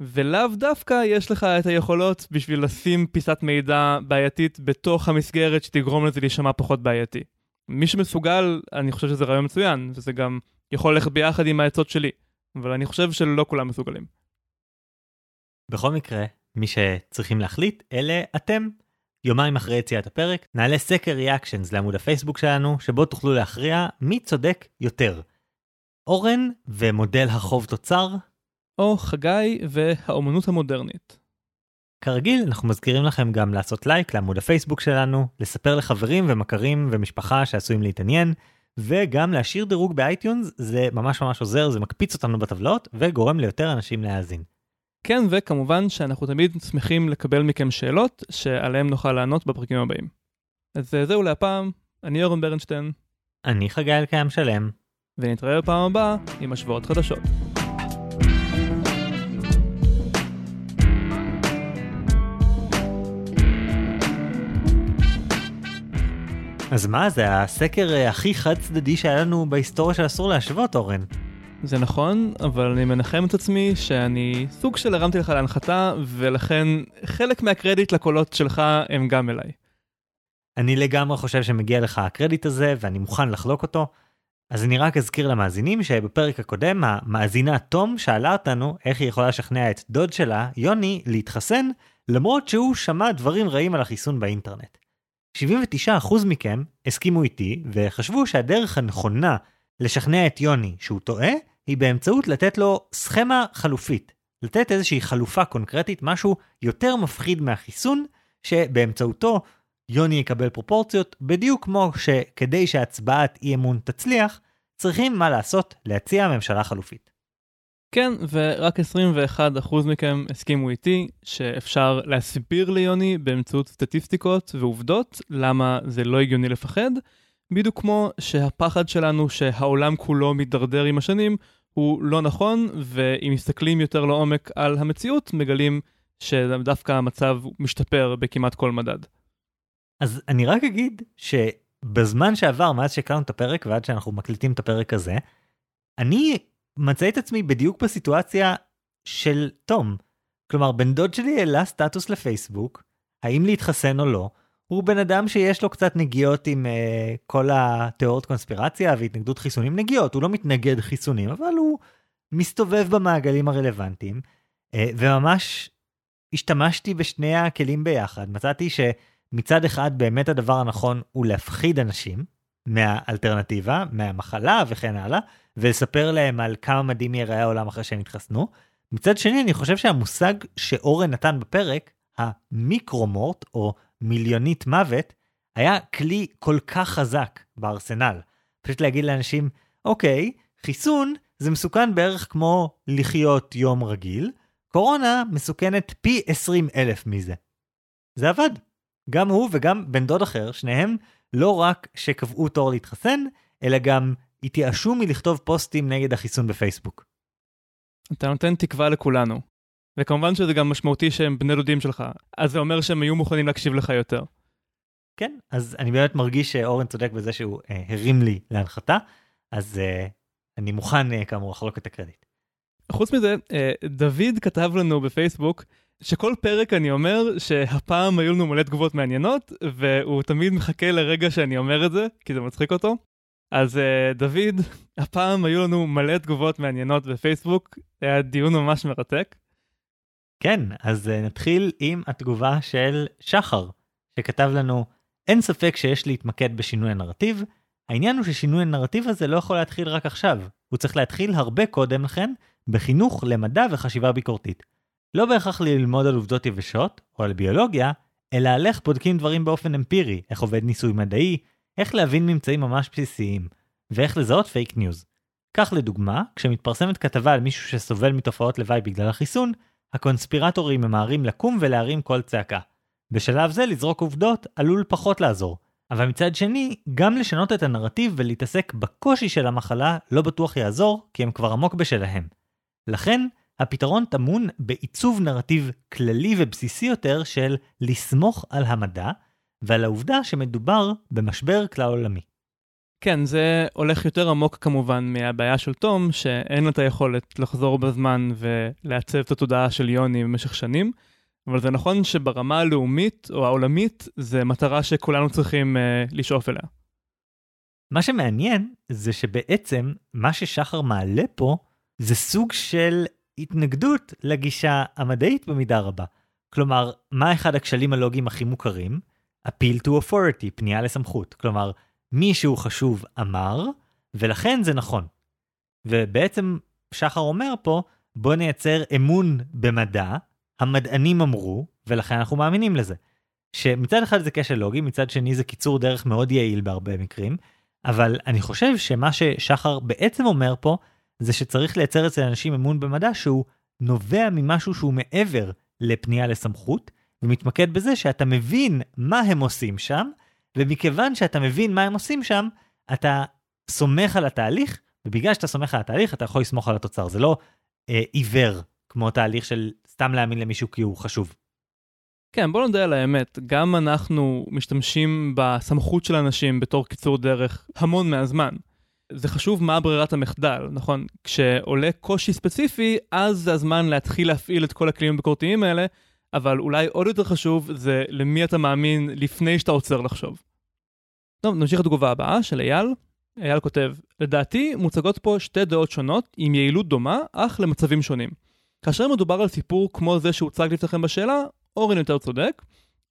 ולאו דווקא יש לך את היכולות בשביל לשים פיסת מידע בעייתית בתוך המסגרת שתגרום לזה להישמע פחות בעייתי. מי שמסוגל, אני חושב שזה רעיון מצוין, וזה גם יכול ללכת ביחד עם העצות שלי, אבל אני חושב שלא כולם מסוגלים. בכל מקרה, מי שצריכים להחליט, אלה אתם. יומיים אחרי יציאת הפרק, נעלה סקר ריאקשנס לעמוד הפייסבוק שלנו, שבו תוכלו להכריע מי צודק יותר. אורן ומודל החוב תוצר, או חגי והאומנות המודרנית. כרגיל, אנחנו מזכירים לכם גם לעשות לייק לעמוד הפייסבוק שלנו, לספר לחברים ומכרים ומשפחה שעשויים להתעניין, וגם להשאיר דירוג באייטיונס, זה ממש ממש עוזר, זה מקפיץ אותנו בטבלאות, וגורם ליותר אנשים להאזין. כן, וכמובן שאנחנו תמיד שמחים לקבל מכם שאלות שעליהן נוכל לענות בפרקים הבאים. אז זהו להפעם, אני אורן ברנשטיין. אני חגי אלקיים שלם. ונתראה בפעם הבאה עם השוואות חדשות. אז מה, זה הסקר אה, הכי חד צדדי שהיה לנו בהיסטוריה של אסור להשוות, אורן. זה נכון, אבל אני מנחם את עצמי שאני סוג של הרמתי לך להנחתה, ולכן חלק מהקרדיט לקולות שלך הם גם אליי. אני לגמרי חושב שמגיע לך הקרדיט הזה, ואני מוכן לחלוק אותו. אז אני רק אזכיר למאזינים שבפרק הקודם המאזינה תום שאלה אותנו איך היא יכולה לשכנע את דוד שלה, יוני, להתחסן, למרות שהוא שמע דברים רעים על החיסון באינטרנט. 79% מכם הסכימו איתי וחשבו שהדרך הנכונה לשכנע את יוני שהוא טועה, היא באמצעות לתת לו סכמה חלופית. לתת איזושהי חלופה קונקרטית, משהו יותר מפחיד מהחיסון, שבאמצעותו יוני יקבל פרופורציות, בדיוק כמו שכדי שהצבעת אי אמון תצליח, צריכים מה לעשות להציע ממשלה חלופית. כן, ורק 21% מכם הסכימו איתי שאפשר להסביר ליוני באמצעות סטטיסטיקות ועובדות למה זה לא הגיוני לפחד, בדיוק כמו שהפחד שלנו שהעולם כולו מידרדר עם השנים הוא לא נכון, ואם מסתכלים יותר לעומק על המציאות, מגלים שדווקא המצב משתפר בכמעט כל מדד. אז אני רק אגיד שבזמן שעבר מאז שהקלנו את הפרק ועד שאנחנו מקליטים את הפרק הזה, אני מצא את עצמי בדיוק בסיטואציה של תום. כלומר, בן דוד שלי העלה סטטוס לפייסבוק, האם להתחסן או לא, הוא בן אדם שיש לו קצת נגיעות עם uh, כל התיאוריות קונספירציה והתנגדות חיסונים. נגיעות, הוא לא מתנגד חיסונים, אבל הוא מסתובב במעגלים הרלוונטיים, uh, וממש השתמשתי בשני הכלים ביחד. מצאתי שמצד אחד באמת הדבר הנכון הוא להפחיד אנשים מהאלטרנטיבה, מהמחלה וכן הלאה, ולספר להם על כמה מדהים ייראה העולם אחרי שהם יתחסנו. מצד שני, אני חושב שהמושג שאורן נתן בפרק, המיקרומורט, או מיליונית מוות, היה כלי כל כך חזק בארסנל. פשוט להגיד לאנשים, אוקיי, חיסון זה מסוכן בערך כמו לחיות יום רגיל, קורונה מסוכנת פי 20 אלף מזה. זה עבד. גם הוא וגם בן דוד אחר, שניהם לא רק שקבעו תור להתחסן, אלא גם התייאשו מלכתוב פוסטים נגד החיסון בפייסבוק. אתה נותן תקווה לכולנו. וכמובן שזה גם משמעותי שהם בני דודים שלך, אז זה אומר שהם היו מוכנים להקשיב לך יותר. כן, אז אני באמת מרגיש שאורן צודק בזה שהוא אה, הרים לי להנחתה, אז אה, אני מוכן אה, כאמור לחלוק את הקרדיט. חוץ מזה, אה, דוד כתב לנו בפייסבוק שכל פרק אני אומר שהפעם היו לנו מלא תגובות מעניינות, והוא תמיד מחכה לרגע שאני אומר את זה, כי זה מצחיק אותו. אז uh, דוד, הפעם היו לנו מלא תגובות מעניינות בפייסבוק, היה דיון ממש מרתק. כן, אז uh, נתחיל עם התגובה של שחר, שכתב לנו, אין ספק שיש להתמקד בשינוי הנרטיב, העניין הוא ששינוי הנרטיב הזה לא יכול להתחיל רק עכשיו, הוא צריך להתחיל הרבה קודם לכן, בחינוך למדע וחשיבה ביקורתית. לא בהכרח ללמוד על עובדות יבשות, או על ביולוגיה, אלא על איך בודקים דברים באופן אמפירי, איך עובד ניסוי מדעי, איך להבין ממצאים ממש בסיסיים, ואיך לזהות פייק ניוז. כך לדוגמה, כשמתפרסמת כתבה על מישהו שסובל מתופעות לוואי בגלל החיסון, הקונספירטורים ממהרים לקום ולהרים קול צעקה. בשלב זה לזרוק עובדות עלול פחות לעזור. אבל מצד שני, גם לשנות את הנרטיב ולהתעסק בקושי של המחלה לא בטוח יעזור, כי הם כבר עמוק בשלהם. לכן, הפתרון טמון בעיצוב נרטיב כללי ובסיסי יותר של לסמוך על המדע, ועל העובדה שמדובר במשבר כלל עולמי. כן, זה הולך יותר עמוק כמובן מהבעיה של תום, שאין לה את היכולת לחזור בזמן ולעצב את התודעה של יוני במשך שנים, אבל זה נכון שברמה הלאומית או העולמית, זה מטרה שכולנו צריכים uh, לשאוף אליה. מה שמעניין זה שבעצם מה ששחר מעלה פה זה סוג של התנגדות לגישה המדעית במידה רבה. כלומר, מה אחד הכשלים הלוגיים הכי מוכרים? appeal to authority, פנייה לסמכות. כלומר, מישהו חשוב אמר, ולכן זה נכון. ובעצם שחר אומר פה, בוא נייצר אמון במדע, המדענים אמרו, ולכן אנחנו מאמינים לזה. שמצד אחד זה כשל לוגי, מצד שני זה קיצור דרך מאוד יעיל בהרבה מקרים, אבל אני חושב שמה ששחר בעצם אומר פה, זה שצריך לייצר אצל אנשים אמון במדע שהוא נובע ממשהו שהוא מעבר לפנייה לסמכות, ומתמקד בזה שאתה מבין מה הם עושים שם, ומכיוון שאתה מבין מה הם עושים שם, אתה סומך על התהליך ובגלל שאתה סומך על התהליך, אתה יכול לסמוך על התוצר. זה לא אה, עיוור, כמו תהליך של סתם להאמין למישהו כי הוא חשוב. כן, בוא נודה על האמת, גם אנחנו משתמשים בסמכות של אנשים בתור קיצור דרך המון מהזמן. זה חשוב מה ברירת המחדל, נכון? כשעולה קושי ספציפי, אז זה הזמן להתחיל להפעיל את כל הכלים הביקורתיים האלה, אבל אולי עוד יותר חשוב זה למי אתה מאמין לפני שאתה עוצר לחשוב. טוב, נמשיך לתגובה הבאה של אייל. אייל כותב, לדעתי מוצגות פה שתי דעות שונות עם יעילות דומה, אך למצבים שונים. כאשר מדובר על סיפור כמו זה שהוצג לפניכם בשאלה, אורן יותר צודק,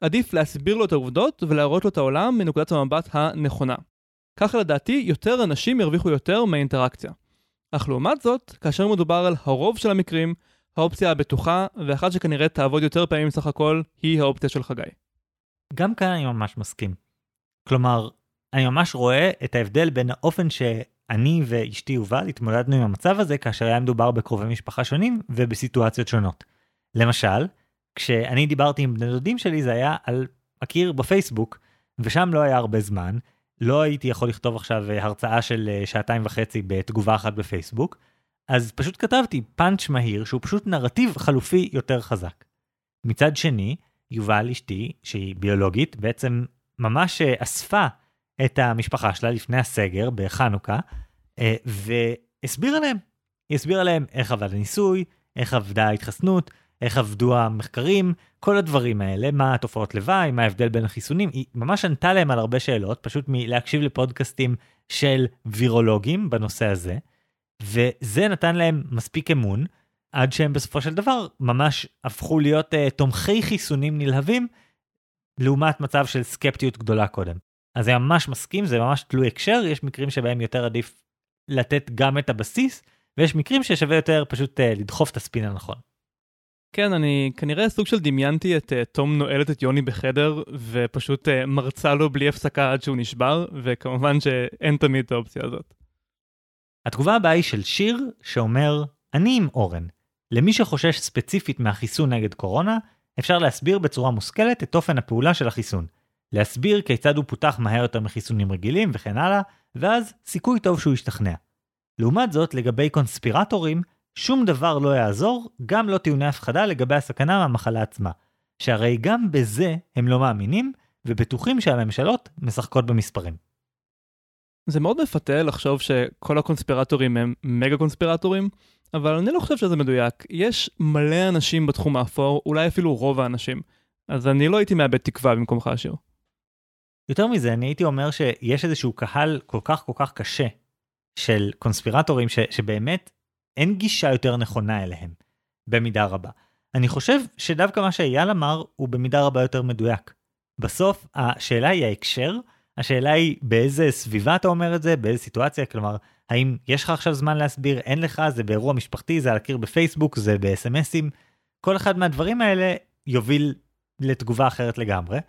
עדיף להסביר לו את העובדות ולהראות לו את העולם מנקודת המבט הנכונה. ככה לדעתי יותר אנשים ירוויחו יותר מהאינטראקציה. אך לעומת זאת, כאשר מדובר על הרוב של המקרים, האופציה הבטוחה, ואחת שכנראה תעבוד יותר פעמים סך הכל, היא האופציה של חגי. גם כאן אני ממש מסכים. כלומר, אני ממש רואה את ההבדל בין האופן שאני ואשתי יובל התמודדנו עם המצב הזה כאשר היה מדובר בקרובי משפחה שונים ובסיטואציות שונות. למשל, כשאני דיברתי עם בני דודים שלי זה היה על הקיר בפייסבוק, ושם לא היה הרבה זמן, לא הייתי יכול לכתוב עכשיו אה, הרצאה של אה, שעתיים וחצי בתגובה אחת בפייסבוק, אז פשוט כתבתי פאנץ' מהיר שהוא פשוט נרטיב חלופי יותר חזק. מצד שני, יובל אשתי, שהיא ביולוגית, בעצם ממש אה, אספה את המשפחה שלה לפני הסגר בחנוכה, והסבירה להם. היא הסבירה להם איך עבד הניסוי, איך עבדה ההתחסנות, איך עבדו המחקרים, כל הדברים האלה, מה התופעות לוואי, מה ההבדל בין החיסונים, היא ממש ענתה להם על הרבה שאלות, פשוט מלהקשיב לפודקאסטים של וירולוגים בנושא הזה, וזה נתן להם מספיק אמון, עד שהם בסופו של דבר ממש הפכו להיות uh, תומכי חיסונים נלהבים, לעומת מצב של סקפטיות גדולה קודם. אז זה ממש מסכים, זה ממש תלוי הקשר, יש מקרים שבהם יותר עדיף לתת גם את הבסיס, ויש מקרים ששווה יותר פשוט uh, לדחוף את הספין הנכון. כן, אני כנראה סוג של דמיינתי את uh, תום נועלת את יוני בחדר, ופשוט uh, מרצה לו בלי הפסקה עד שהוא נשבר, וכמובן שאין תמיד את האופציה הזאת. התגובה הבאה היא של שיר, שאומר, אני עם אורן. למי שחושש ספציפית מהחיסון נגד קורונה, אפשר להסביר בצורה מושכלת את אופן הפעולה של החיסון. להסביר כיצד הוא פותח מהר יותר מחיסונים רגילים וכן הלאה, ואז סיכוי טוב שהוא ישתכנע. לעומת זאת, לגבי קונספירטורים, שום דבר לא יעזור, גם לא טיעוני הפחדה לגבי הסכנה מהמחלה עצמה. שהרי גם בזה הם לא מאמינים, ובטוחים שהממשלות משחקות במספרים. זה מאוד מפתה לחשוב שכל הקונספירטורים הם מגה קונספירטורים, אבל אני לא חושב שזה מדויק. יש מלא אנשים בתחום האפור, אולי אפילו רוב האנשים. אז אני לא הייתי מאבד תקווה במקומך השיר. יותר מזה, אני הייתי אומר שיש איזשהו קהל כל כך כל כך קשה של קונספירטורים ש, שבאמת אין גישה יותר נכונה אליהם, במידה רבה. אני חושב שדווקא מה שאייל אמר הוא במידה רבה יותר מדויק. בסוף השאלה היא ההקשר, השאלה היא באיזה סביבה אתה אומר את זה, באיזה סיטואציה, כלומר, האם יש לך עכשיו זמן להסביר, אין לך, זה באירוע משפחתי, זה על הקיר בפייסבוק, זה בסמסים, כל אחד מהדברים האלה יוביל לתגובה אחרת לגמרי,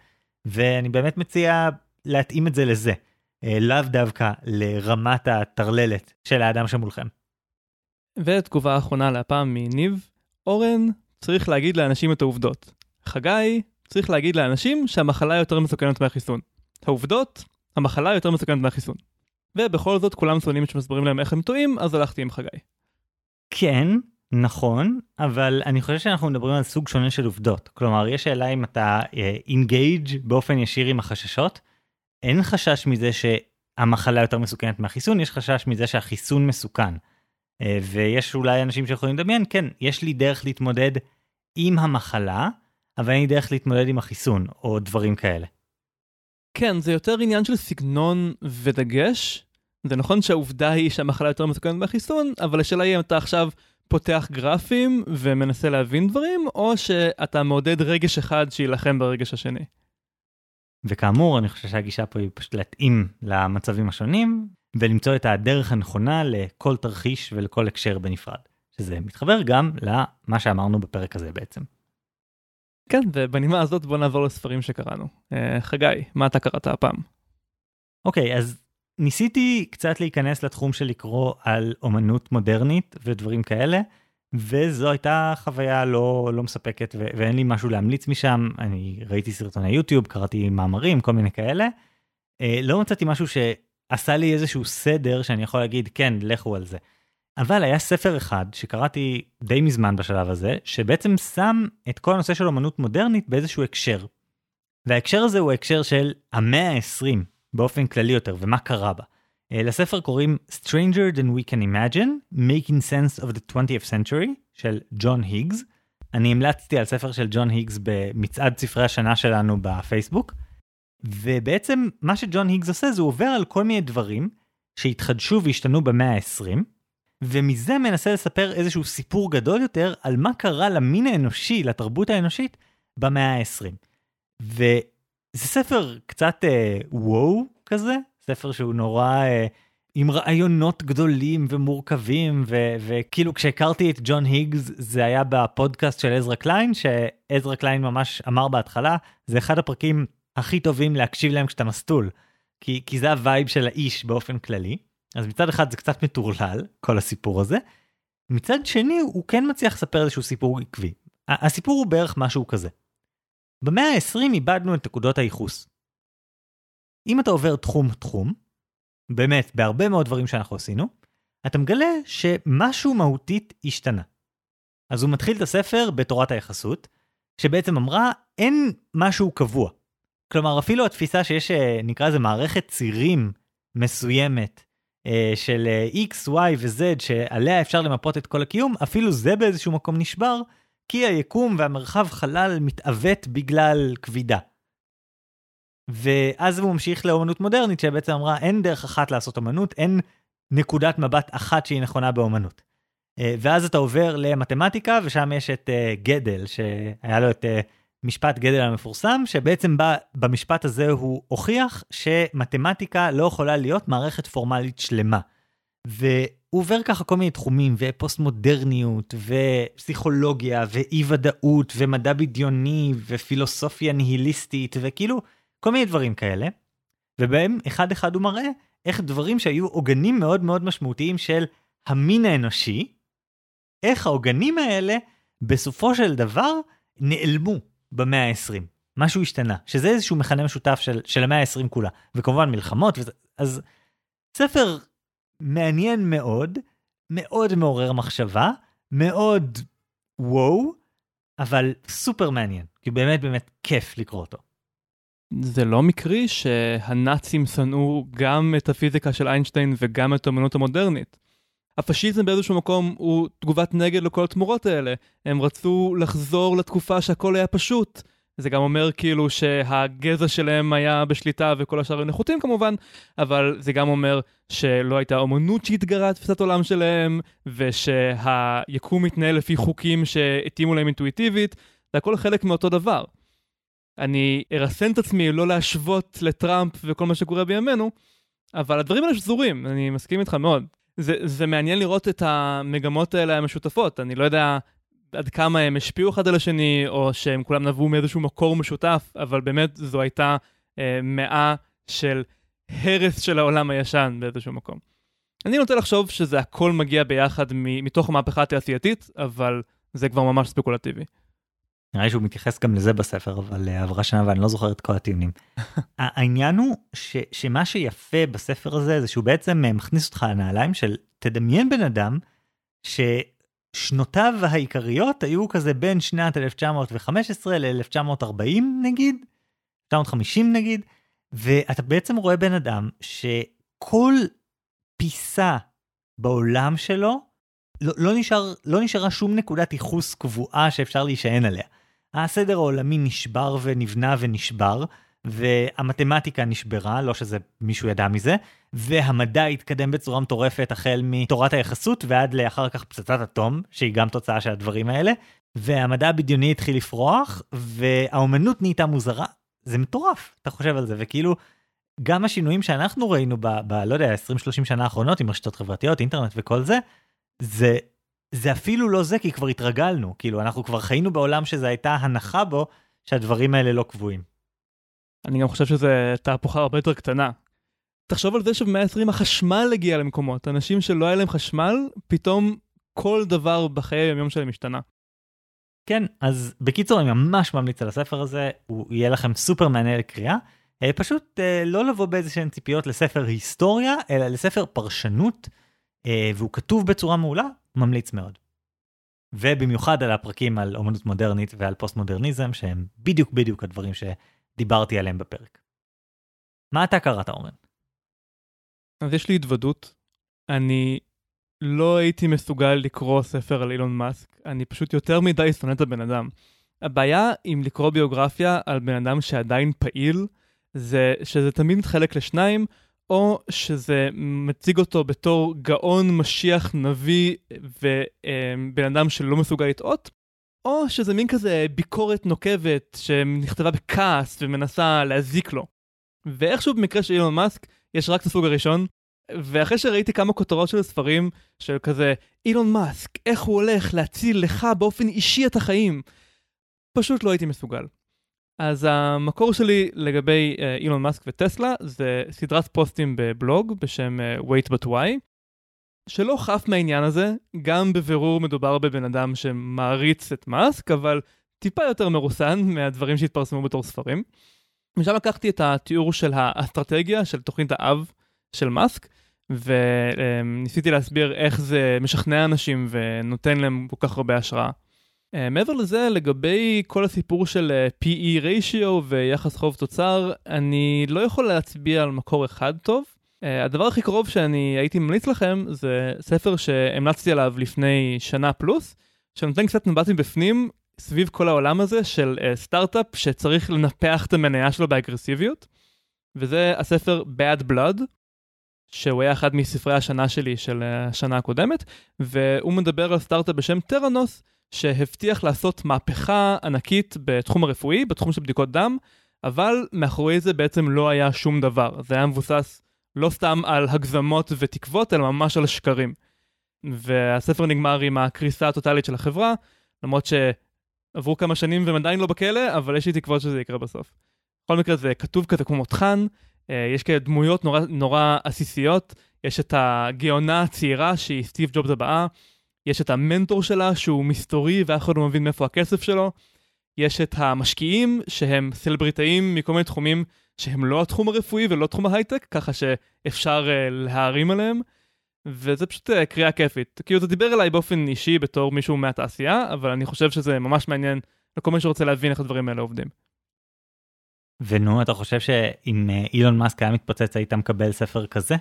ואני באמת מציע להתאים את זה לזה, אה, לאו דווקא לרמת הטרללת של האדם שמולכם. ותגובה אחרונה להפעם מניב, אורן צריך להגיד לאנשים את העובדות. חגי צריך להגיד לאנשים שהמחלה יותר מסוכנת מהחיסון. העובדות, המחלה יותר מסוכנת מהחיסון. ובכל זאת כולם שונאים שמסברים להם איך הם טועים, אז הלכתי עם חגי. כן, נכון, אבל אני חושב שאנחנו מדברים על סוג שונה של עובדות. כלומר, יש שאלה אם אתה אינגייג' uh, באופן ישיר עם החששות. אין חשש מזה שהמחלה יותר מסוכנת מהחיסון, יש חשש מזה שהחיסון מסוכן. אה, ויש אולי אנשים שיכולים לדמיין, כן, יש לי דרך להתמודד עם המחלה, אבל אין לי דרך להתמודד עם החיסון, או דברים כאלה. כן, זה יותר עניין של סגנון ודגש. זה נכון שהעובדה היא שהמחלה יותר מסוכנת מהחיסון, אבל השאלה היא אם אתה עכשיו פותח גרפים ומנסה להבין דברים, או שאתה מעודד רגש אחד שיילחם ברגש השני. וכאמור, אני חושב שהגישה פה היא פשוט להתאים למצבים השונים, ולמצוא את הדרך הנכונה לכל תרחיש ולכל הקשר בנפרד. שזה מתחבר גם למה שאמרנו בפרק הזה בעצם. כן, ובנימה הזאת בוא נעבור לספרים שקראנו. Uh, חגי, מה אתה קראת הפעם? אוקיי, okay, אז ניסיתי קצת להיכנס לתחום של לקרוא על אומנות מודרנית ודברים כאלה, וזו הייתה חוויה לא, לא מספקת ו- ואין לי משהו להמליץ משם. אני ראיתי סרטוני יוטיוב, קראתי מאמרים, כל מיני כאלה. Uh, לא מצאתי משהו ש... עשה לי איזשהו סדר שאני יכול להגיד, כן, לכו על זה. אבל היה ספר אחד שקראתי די מזמן בשלב הזה, שבעצם שם את כל הנושא של אמנות מודרנית באיזשהו הקשר. וההקשר הזה הוא הקשר של המאה ה-20 באופן כללי יותר, ומה קרה בה. אה, לספר קוראים Stranger than we can imagine, Making sense of the 20th century של ג'ון היגס. אני המלצתי על ספר של ג'ון היגס במצעד ספרי השנה שלנו בפייסבוק. ובעצם מה שג'ון היגס עושה זה הוא עובר על כל מיני דברים שהתחדשו והשתנו במאה ה-20, ומזה מנסה לספר איזשהו סיפור גדול יותר על מה קרה למין האנושי, לתרבות האנושית, במאה ה-20. וזה ספר קצת אה, וואו כזה, ספר שהוא נורא אה, עם רעיונות גדולים ומורכבים, ו- וכאילו כשהכרתי את ג'ון היגס זה היה בפודקאסט של עזרא קליין, שעזרא קליין ממש אמר בהתחלה, זה אחד הפרקים הכי טובים להקשיב להם כשאתה מסטול, כי, כי זה ה vibe של האיש באופן כללי. אז מצד אחד זה קצת מטורלל, כל הסיפור הזה. מצד שני הוא כן מצליח לספר איזשהו סיפור עקבי. הסיפור הוא בערך משהו כזה. במאה ה-20 איבדנו את נקודות הייחוס. אם אתה עובר תחום-תחום, באמת, בהרבה מאוד דברים שאנחנו עשינו, אתה מגלה שמשהו מהותית השתנה. אז הוא מתחיל את הספר בתורת היחסות, שבעצם אמרה, אין משהו קבוע. כלומר, אפילו התפיסה שיש, אה, נקרא לזה מערכת צירים מסוימת, של אה, X, Y ו-Z, שעליה אפשר למפות את כל הקיום, אפילו זה באיזשהו מקום נשבר, כי היקום והמרחב חלל מתעוות בגלל כבידה. ואז הוא ממשיך לאומנות מודרנית שבעצם אמרה אין דרך אחת לעשות אומנות, אין נקודת מבט אחת שהיא נכונה באומנות. ואז אתה עובר למתמטיקה ושם יש את גדל שהיה לו את משפט גדל המפורסם, שבעצם בא, במשפט הזה הוא הוכיח שמתמטיקה לא יכולה להיות מערכת פורמלית שלמה. והוא עובר ככה כל מיני תחומים, ופוסט מודרניות, ופסיכולוגיה, ואי ודאות, ומדע בדיוני, ופילוסופיה ניהיליסטית, וכאילו, כל מיני דברים כאלה. ובהם אחד אחד הוא מראה איך דברים שהיו עוגנים מאוד מאוד משמעותיים של המין האנושי, איך העוגנים האלה בסופו של דבר נעלמו במאה ה-20. משהו השתנה, שזה איזשהו מכנה משותף של, של המאה ה-20 כולה, וכמובן מלחמות, וזה, אז ספר מעניין מאוד, מאוד מעורר מחשבה, מאוד וואו, אבל סופר מעניין, כי באמת באמת כיף לקרוא אותו. זה לא מקרי שהנאצים שנאו גם את הפיזיקה של איינשטיין וגם את האמנות המודרנית. הפשיזם באיזשהו מקום הוא תגובת נגד לכל התמורות האלה. הם רצו לחזור לתקופה שהכל היה פשוט. זה גם אומר כאילו שהגזע שלהם היה בשליטה וכל השאר היו נחותים כמובן, אבל זה גם אומר שלא הייתה אומנות שהתגרה תפיסת עולם שלהם, ושהיקום מתנהל לפי חוקים שהתאימו להם אינטואיטיבית, זה הכל חלק מאותו דבר. אני ארסן את עצמי לא להשוות לטראמפ וכל מה שקורה בימינו, אבל הדברים האלה שזורים, אני מסכים איתך מאוד. זה, זה מעניין לראות את המגמות האלה המשותפות. אני לא יודע עד כמה הם השפיעו אחד על השני, או שהם כולם נבעו מאיזשהו מקור משותף, אבל באמת זו הייתה אה, מאה של הרס של העולם הישן באיזשהו מקום. אני נוטה לחשוב שזה הכל מגיע ביחד מתוך המהפכה התעשייתית, אבל זה כבר ממש ספקולטיבי. נראה לי שהוא מתייחס גם לזה בספר, אבל אה, עברה שנה ואני לא זוכר את כל הטיעונים. <laughs> העניין הוא ש, שמה שיפה בספר הזה זה שהוא בעצם אה, מכניס אותך לנעליים של תדמיין בן אדם ששנותיו העיקריות היו כזה בין שנת 1915 ל-1940 נגיד, 1950 נגיד, ואתה בעצם רואה בן אדם שכל פיסה בעולם שלו לא, לא, נשאר, לא נשארה שום נקודת ייחוס קבועה שאפשר להישען עליה. הסדר העולמי נשבר ונבנה ונשבר, והמתמטיקה נשברה, לא שזה מישהו ידע מזה, והמדע התקדם בצורה מטורפת החל מתורת היחסות ועד לאחר כך פצצת אטום, שהיא גם תוצאה של הדברים האלה, והמדע הבדיוני התחיל לפרוח, והאומנות נהייתה מוזרה. זה מטורף, אתה חושב על זה, וכאילו, גם השינויים שאנחנו ראינו ב... ב לא יודע, 20-30 שנה האחרונות עם רשתות חברתיות, אינטרנט וכל זה, זה זה אפילו לא זה, כי כבר התרגלנו, כאילו, אנחנו כבר חיינו בעולם שזו הייתה הנחה בו, שהדברים האלה לא קבועים. אני גם חושב שזו תהפוכה הרבה יותר קטנה. תחשוב על זה שבמאה ה-20 החשמל הגיע למקומות, אנשים שלא היה להם חשמל, פתאום כל דבר בחיי היום שלהם השתנה. כן, אז בקיצור אני ממש ממליץ על הספר הזה, הוא יהיה לכם סופר מעניין לקריאה. אה, פשוט אה, לא לבוא באיזה שהן ציפיות לספר היסטוריה, אלא לספר פרשנות, והוא כתוב בצורה מעולה, ממליץ מאוד. ובמיוחד על הפרקים על אומנות מודרנית ועל פוסט מודרניזם, שהם בדיוק בדיוק הדברים שדיברתי עליהם בפרק. מה אתה קראת, אורן? אז יש לי התוודות. אני לא הייתי מסוגל לקרוא ספר על אילון מאסק, אני פשוט יותר מדי שונא את הבן אדם. הבעיה עם לקרוא ביוגרפיה על בן אדם שעדיין פעיל, זה שזה תמיד מתחלק לשניים, או שזה מציג אותו בתור גאון, משיח, נביא ובן אדם שלא מסוגל לטעות, או שזה מין כזה ביקורת נוקבת שנכתבה בכעס ומנסה להזיק לו. ואיכשהו במקרה של אילון מאסק, יש רק את הסוג הראשון, ואחרי שראיתי כמה כותרות של ספרים, של כזה, אילון מאסק, איך הוא הולך להציל לך באופן אישי את החיים, פשוט לא הייתי מסוגל. אז המקור שלי לגבי אה, אילון מאסק וטסלה זה סדרת פוסטים בבלוג בשם uh, wait but why, שלא חף מהעניין הזה, גם בבירור מדובר בבן אדם שמעריץ את מאסק, אבל טיפה יותר מרוסן מהדברים שהתפרסמו בתור ספרים. משם לקחתי את התיאור של האסטרטגיה של תוכנית האב של מאסק, וניסיתי להסביר איך זה משכנע אנשים ונותן להם כל כך הרבה השראה. Uh, מעבר לזה, לגבי כל הסיפור של uh, PE ratio ויחס חוב תוצר, אני לא יכול להצביע על מקור אחד טוב. Uh, הדבר הכי קרוב שאני הייתי ממליץ לכם זה ספר שהמלצתי עליו לפני שנה פלוס, שנותן קצת מבט מבפנים סביב כל העולם הזה של סטארט-אפ שצריך לנפח את המניה שלו באגרסיביות, וזה הספר Bad Blood, שהוא היה אחד מספרי השנה שלי של השנה הקודמת, והוא מדבר על סטארט-אפ בשם טראנוס, שהבטיח לעשות מהפכה ענקית בתחום הרפואי, בתחום של בדיקות דם, אבל מאחורי זה בעצם לא היה שום דבר. זה היה מבוסס לא סתם על הגזמות ותקוות, אלא ממש על שקרים. והספר נגמר עם הקריסה הטוטלית של החברה, למרות שעברו כמה שנים והם עדיין לא בכלא, אבל יש לי תקוות שזה יקרה בסוף. בכל מקרה זה כתוב כזה כמו מותחן, אה, יש כאלה דמויות נורא, נורא עסיסיות, יש את הגאונה הצעירה שהיא סטיב ג'ובס הבאה, יש את המנטור שלה שהוא מסתורי ואף אחד לא מבין מאיפה הכסף שלו, יש את המשקיעים שהם סלבריטאים מכל מיני תחומים שהם לא התחום הרפואי ולא תחום ההייטק, ככה שאפשר uh, להערים עליהם, וזה פשוט uh, קריאה כיפית. כאילו זה דיבר אליי באופן אישי בתור מישהו מהתעשייה, אבל אני חושב שזה ממש מעניין לכל מי שרוצה להבין איך הדברים האלה עובדים. ונו, אתה חושב שאם אה, אילון מאסק היה מתפוצץ היית מקבל ספר כזה?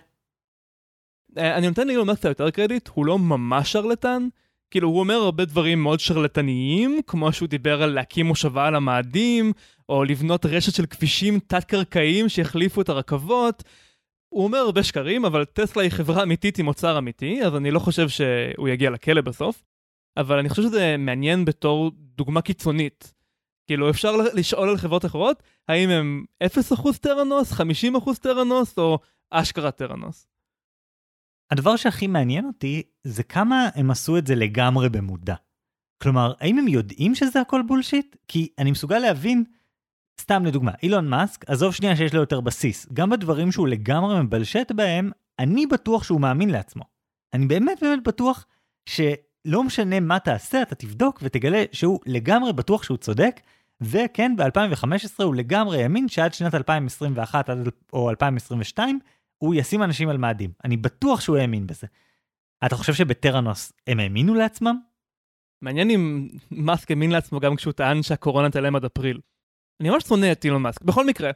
אה, אני נותן לאילון מאסק יותר קרדיט, הוא לא ממש שרלטן. כאילו, הוא אומר הרבה דברים מאוד שרלטניים, כמו שהוא דיבר על להקים מושבה על המאדים, או לבנות רשת של כבישים תת-קרקעיים שיחליפו את הרכבות. הוא אומר הרבה שקרים, אבל טסלה היא חברה אמיתית עם מוצר אמיתי, אז אני לא חושב שהוא יגיע לכלא בסוף. אבל אני חושב שזה מעניין בתור דוגמה קיצונית. כאילו, אפשר לשאול על חברות אחרות, האם הם 0% תרנוס, 50% תרנוס, או אשכרה תרנוס. הדבר שהכי מעניין אותי זה כמה הם עשו את זה לגמרי במודע. כלומר, האם הם יודעים שזה הכל bullshit? כי אני מסוגל להבין, סתם לדוגמה, אילון מאסק, עזוב שנייה שיש לו יותר בסיס, גם בדברים שהוא לגמרי מבלשט בהם, אני בטוח שהוא מאמין לעצמו. אני באמת באמת בטוח שלא משנה מה תעשה, אתה תבדוק ותגלה שהוא לגמרי בטוח שהוא צודק, וכן, ב-2015 הוא לגמרי האמין שעד שנת 2021 או 2022, הוא ישים אנשים על מאדים. אני בטוח שהוא האמין בזה. אתה חושב שבטראנוס הם האמינו לעצמם? מעניין אם מאסק האמין לעצמו גם כשהוא טען שהקורונה תעלם עד אפריל. אני ממש שונא את אילון מאסק. בכל מקרה,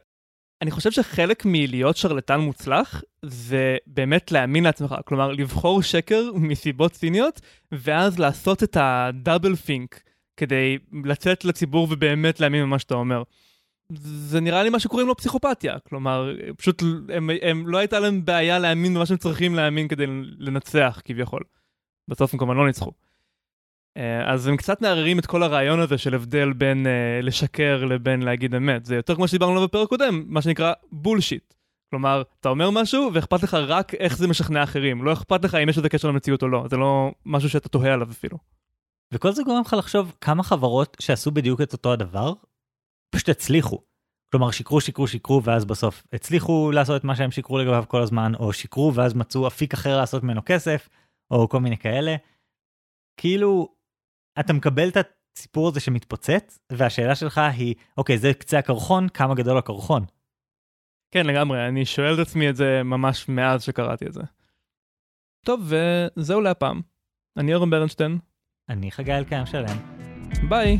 אני חושב שחלק מלהיות שרלטן מוצלח זה באמת להאמין לעצמך, כלומר לבחור שקר מסיבות ציניות ואז לעשות את הדאבל פינק כדי לצאת לציבור ובאמת להאמין במה שאתה אומר. זה נראה לי מה שקוראים לו פסיכופתיה, כלומר, פשוט הם, הם, לא הייתה להם בעיה להאמין במה שהם צריכים להאמין כדי לנצח כביכול. בסוף הם כמובן לא ניצחו. אה, אז הם קצת מערערים את כל הרעיון הזה של הבדל בין uh, לשקר לבין להגיד אמת. זה יותר כמו שדיברנו עליו בפרק קודם, מה שנקרא בולשיט. כלומר, אתה אומר משהו ואכפת לך רק איך זה משכנע אחרים. לא אכפת לך אם יש לזה קשר למציאות או לא. זה לא משהו שאתה תוהה עליו אפילו. וכל זה גורם לך לחשוב כמה חברות שעשו בדיוק את אותו הדבר, פשוט הצליחו. כלומר שיקרו שיקרו שיקרו ואז בסוף הצליחו לעשות את מה שהם שיקרו לגביו כל הזמן או שיקרו ואז מצאו אפיק אחר לעשות ממנו כסף או כל מיני כאלה. כאילו אתה מקבל את הסיפור הזה שמתפוצץ והשאלה שלך היא אוקיי זה קצה הקרחון כמה גדול הקרחון. כן, לגמרי, אני שואל את עצמי את זה ממש מאז שקראתי את זה. טוב, וזהו להפעם. אני אורן ברנשטיין. אני חגי אלקיים שלם. ביי.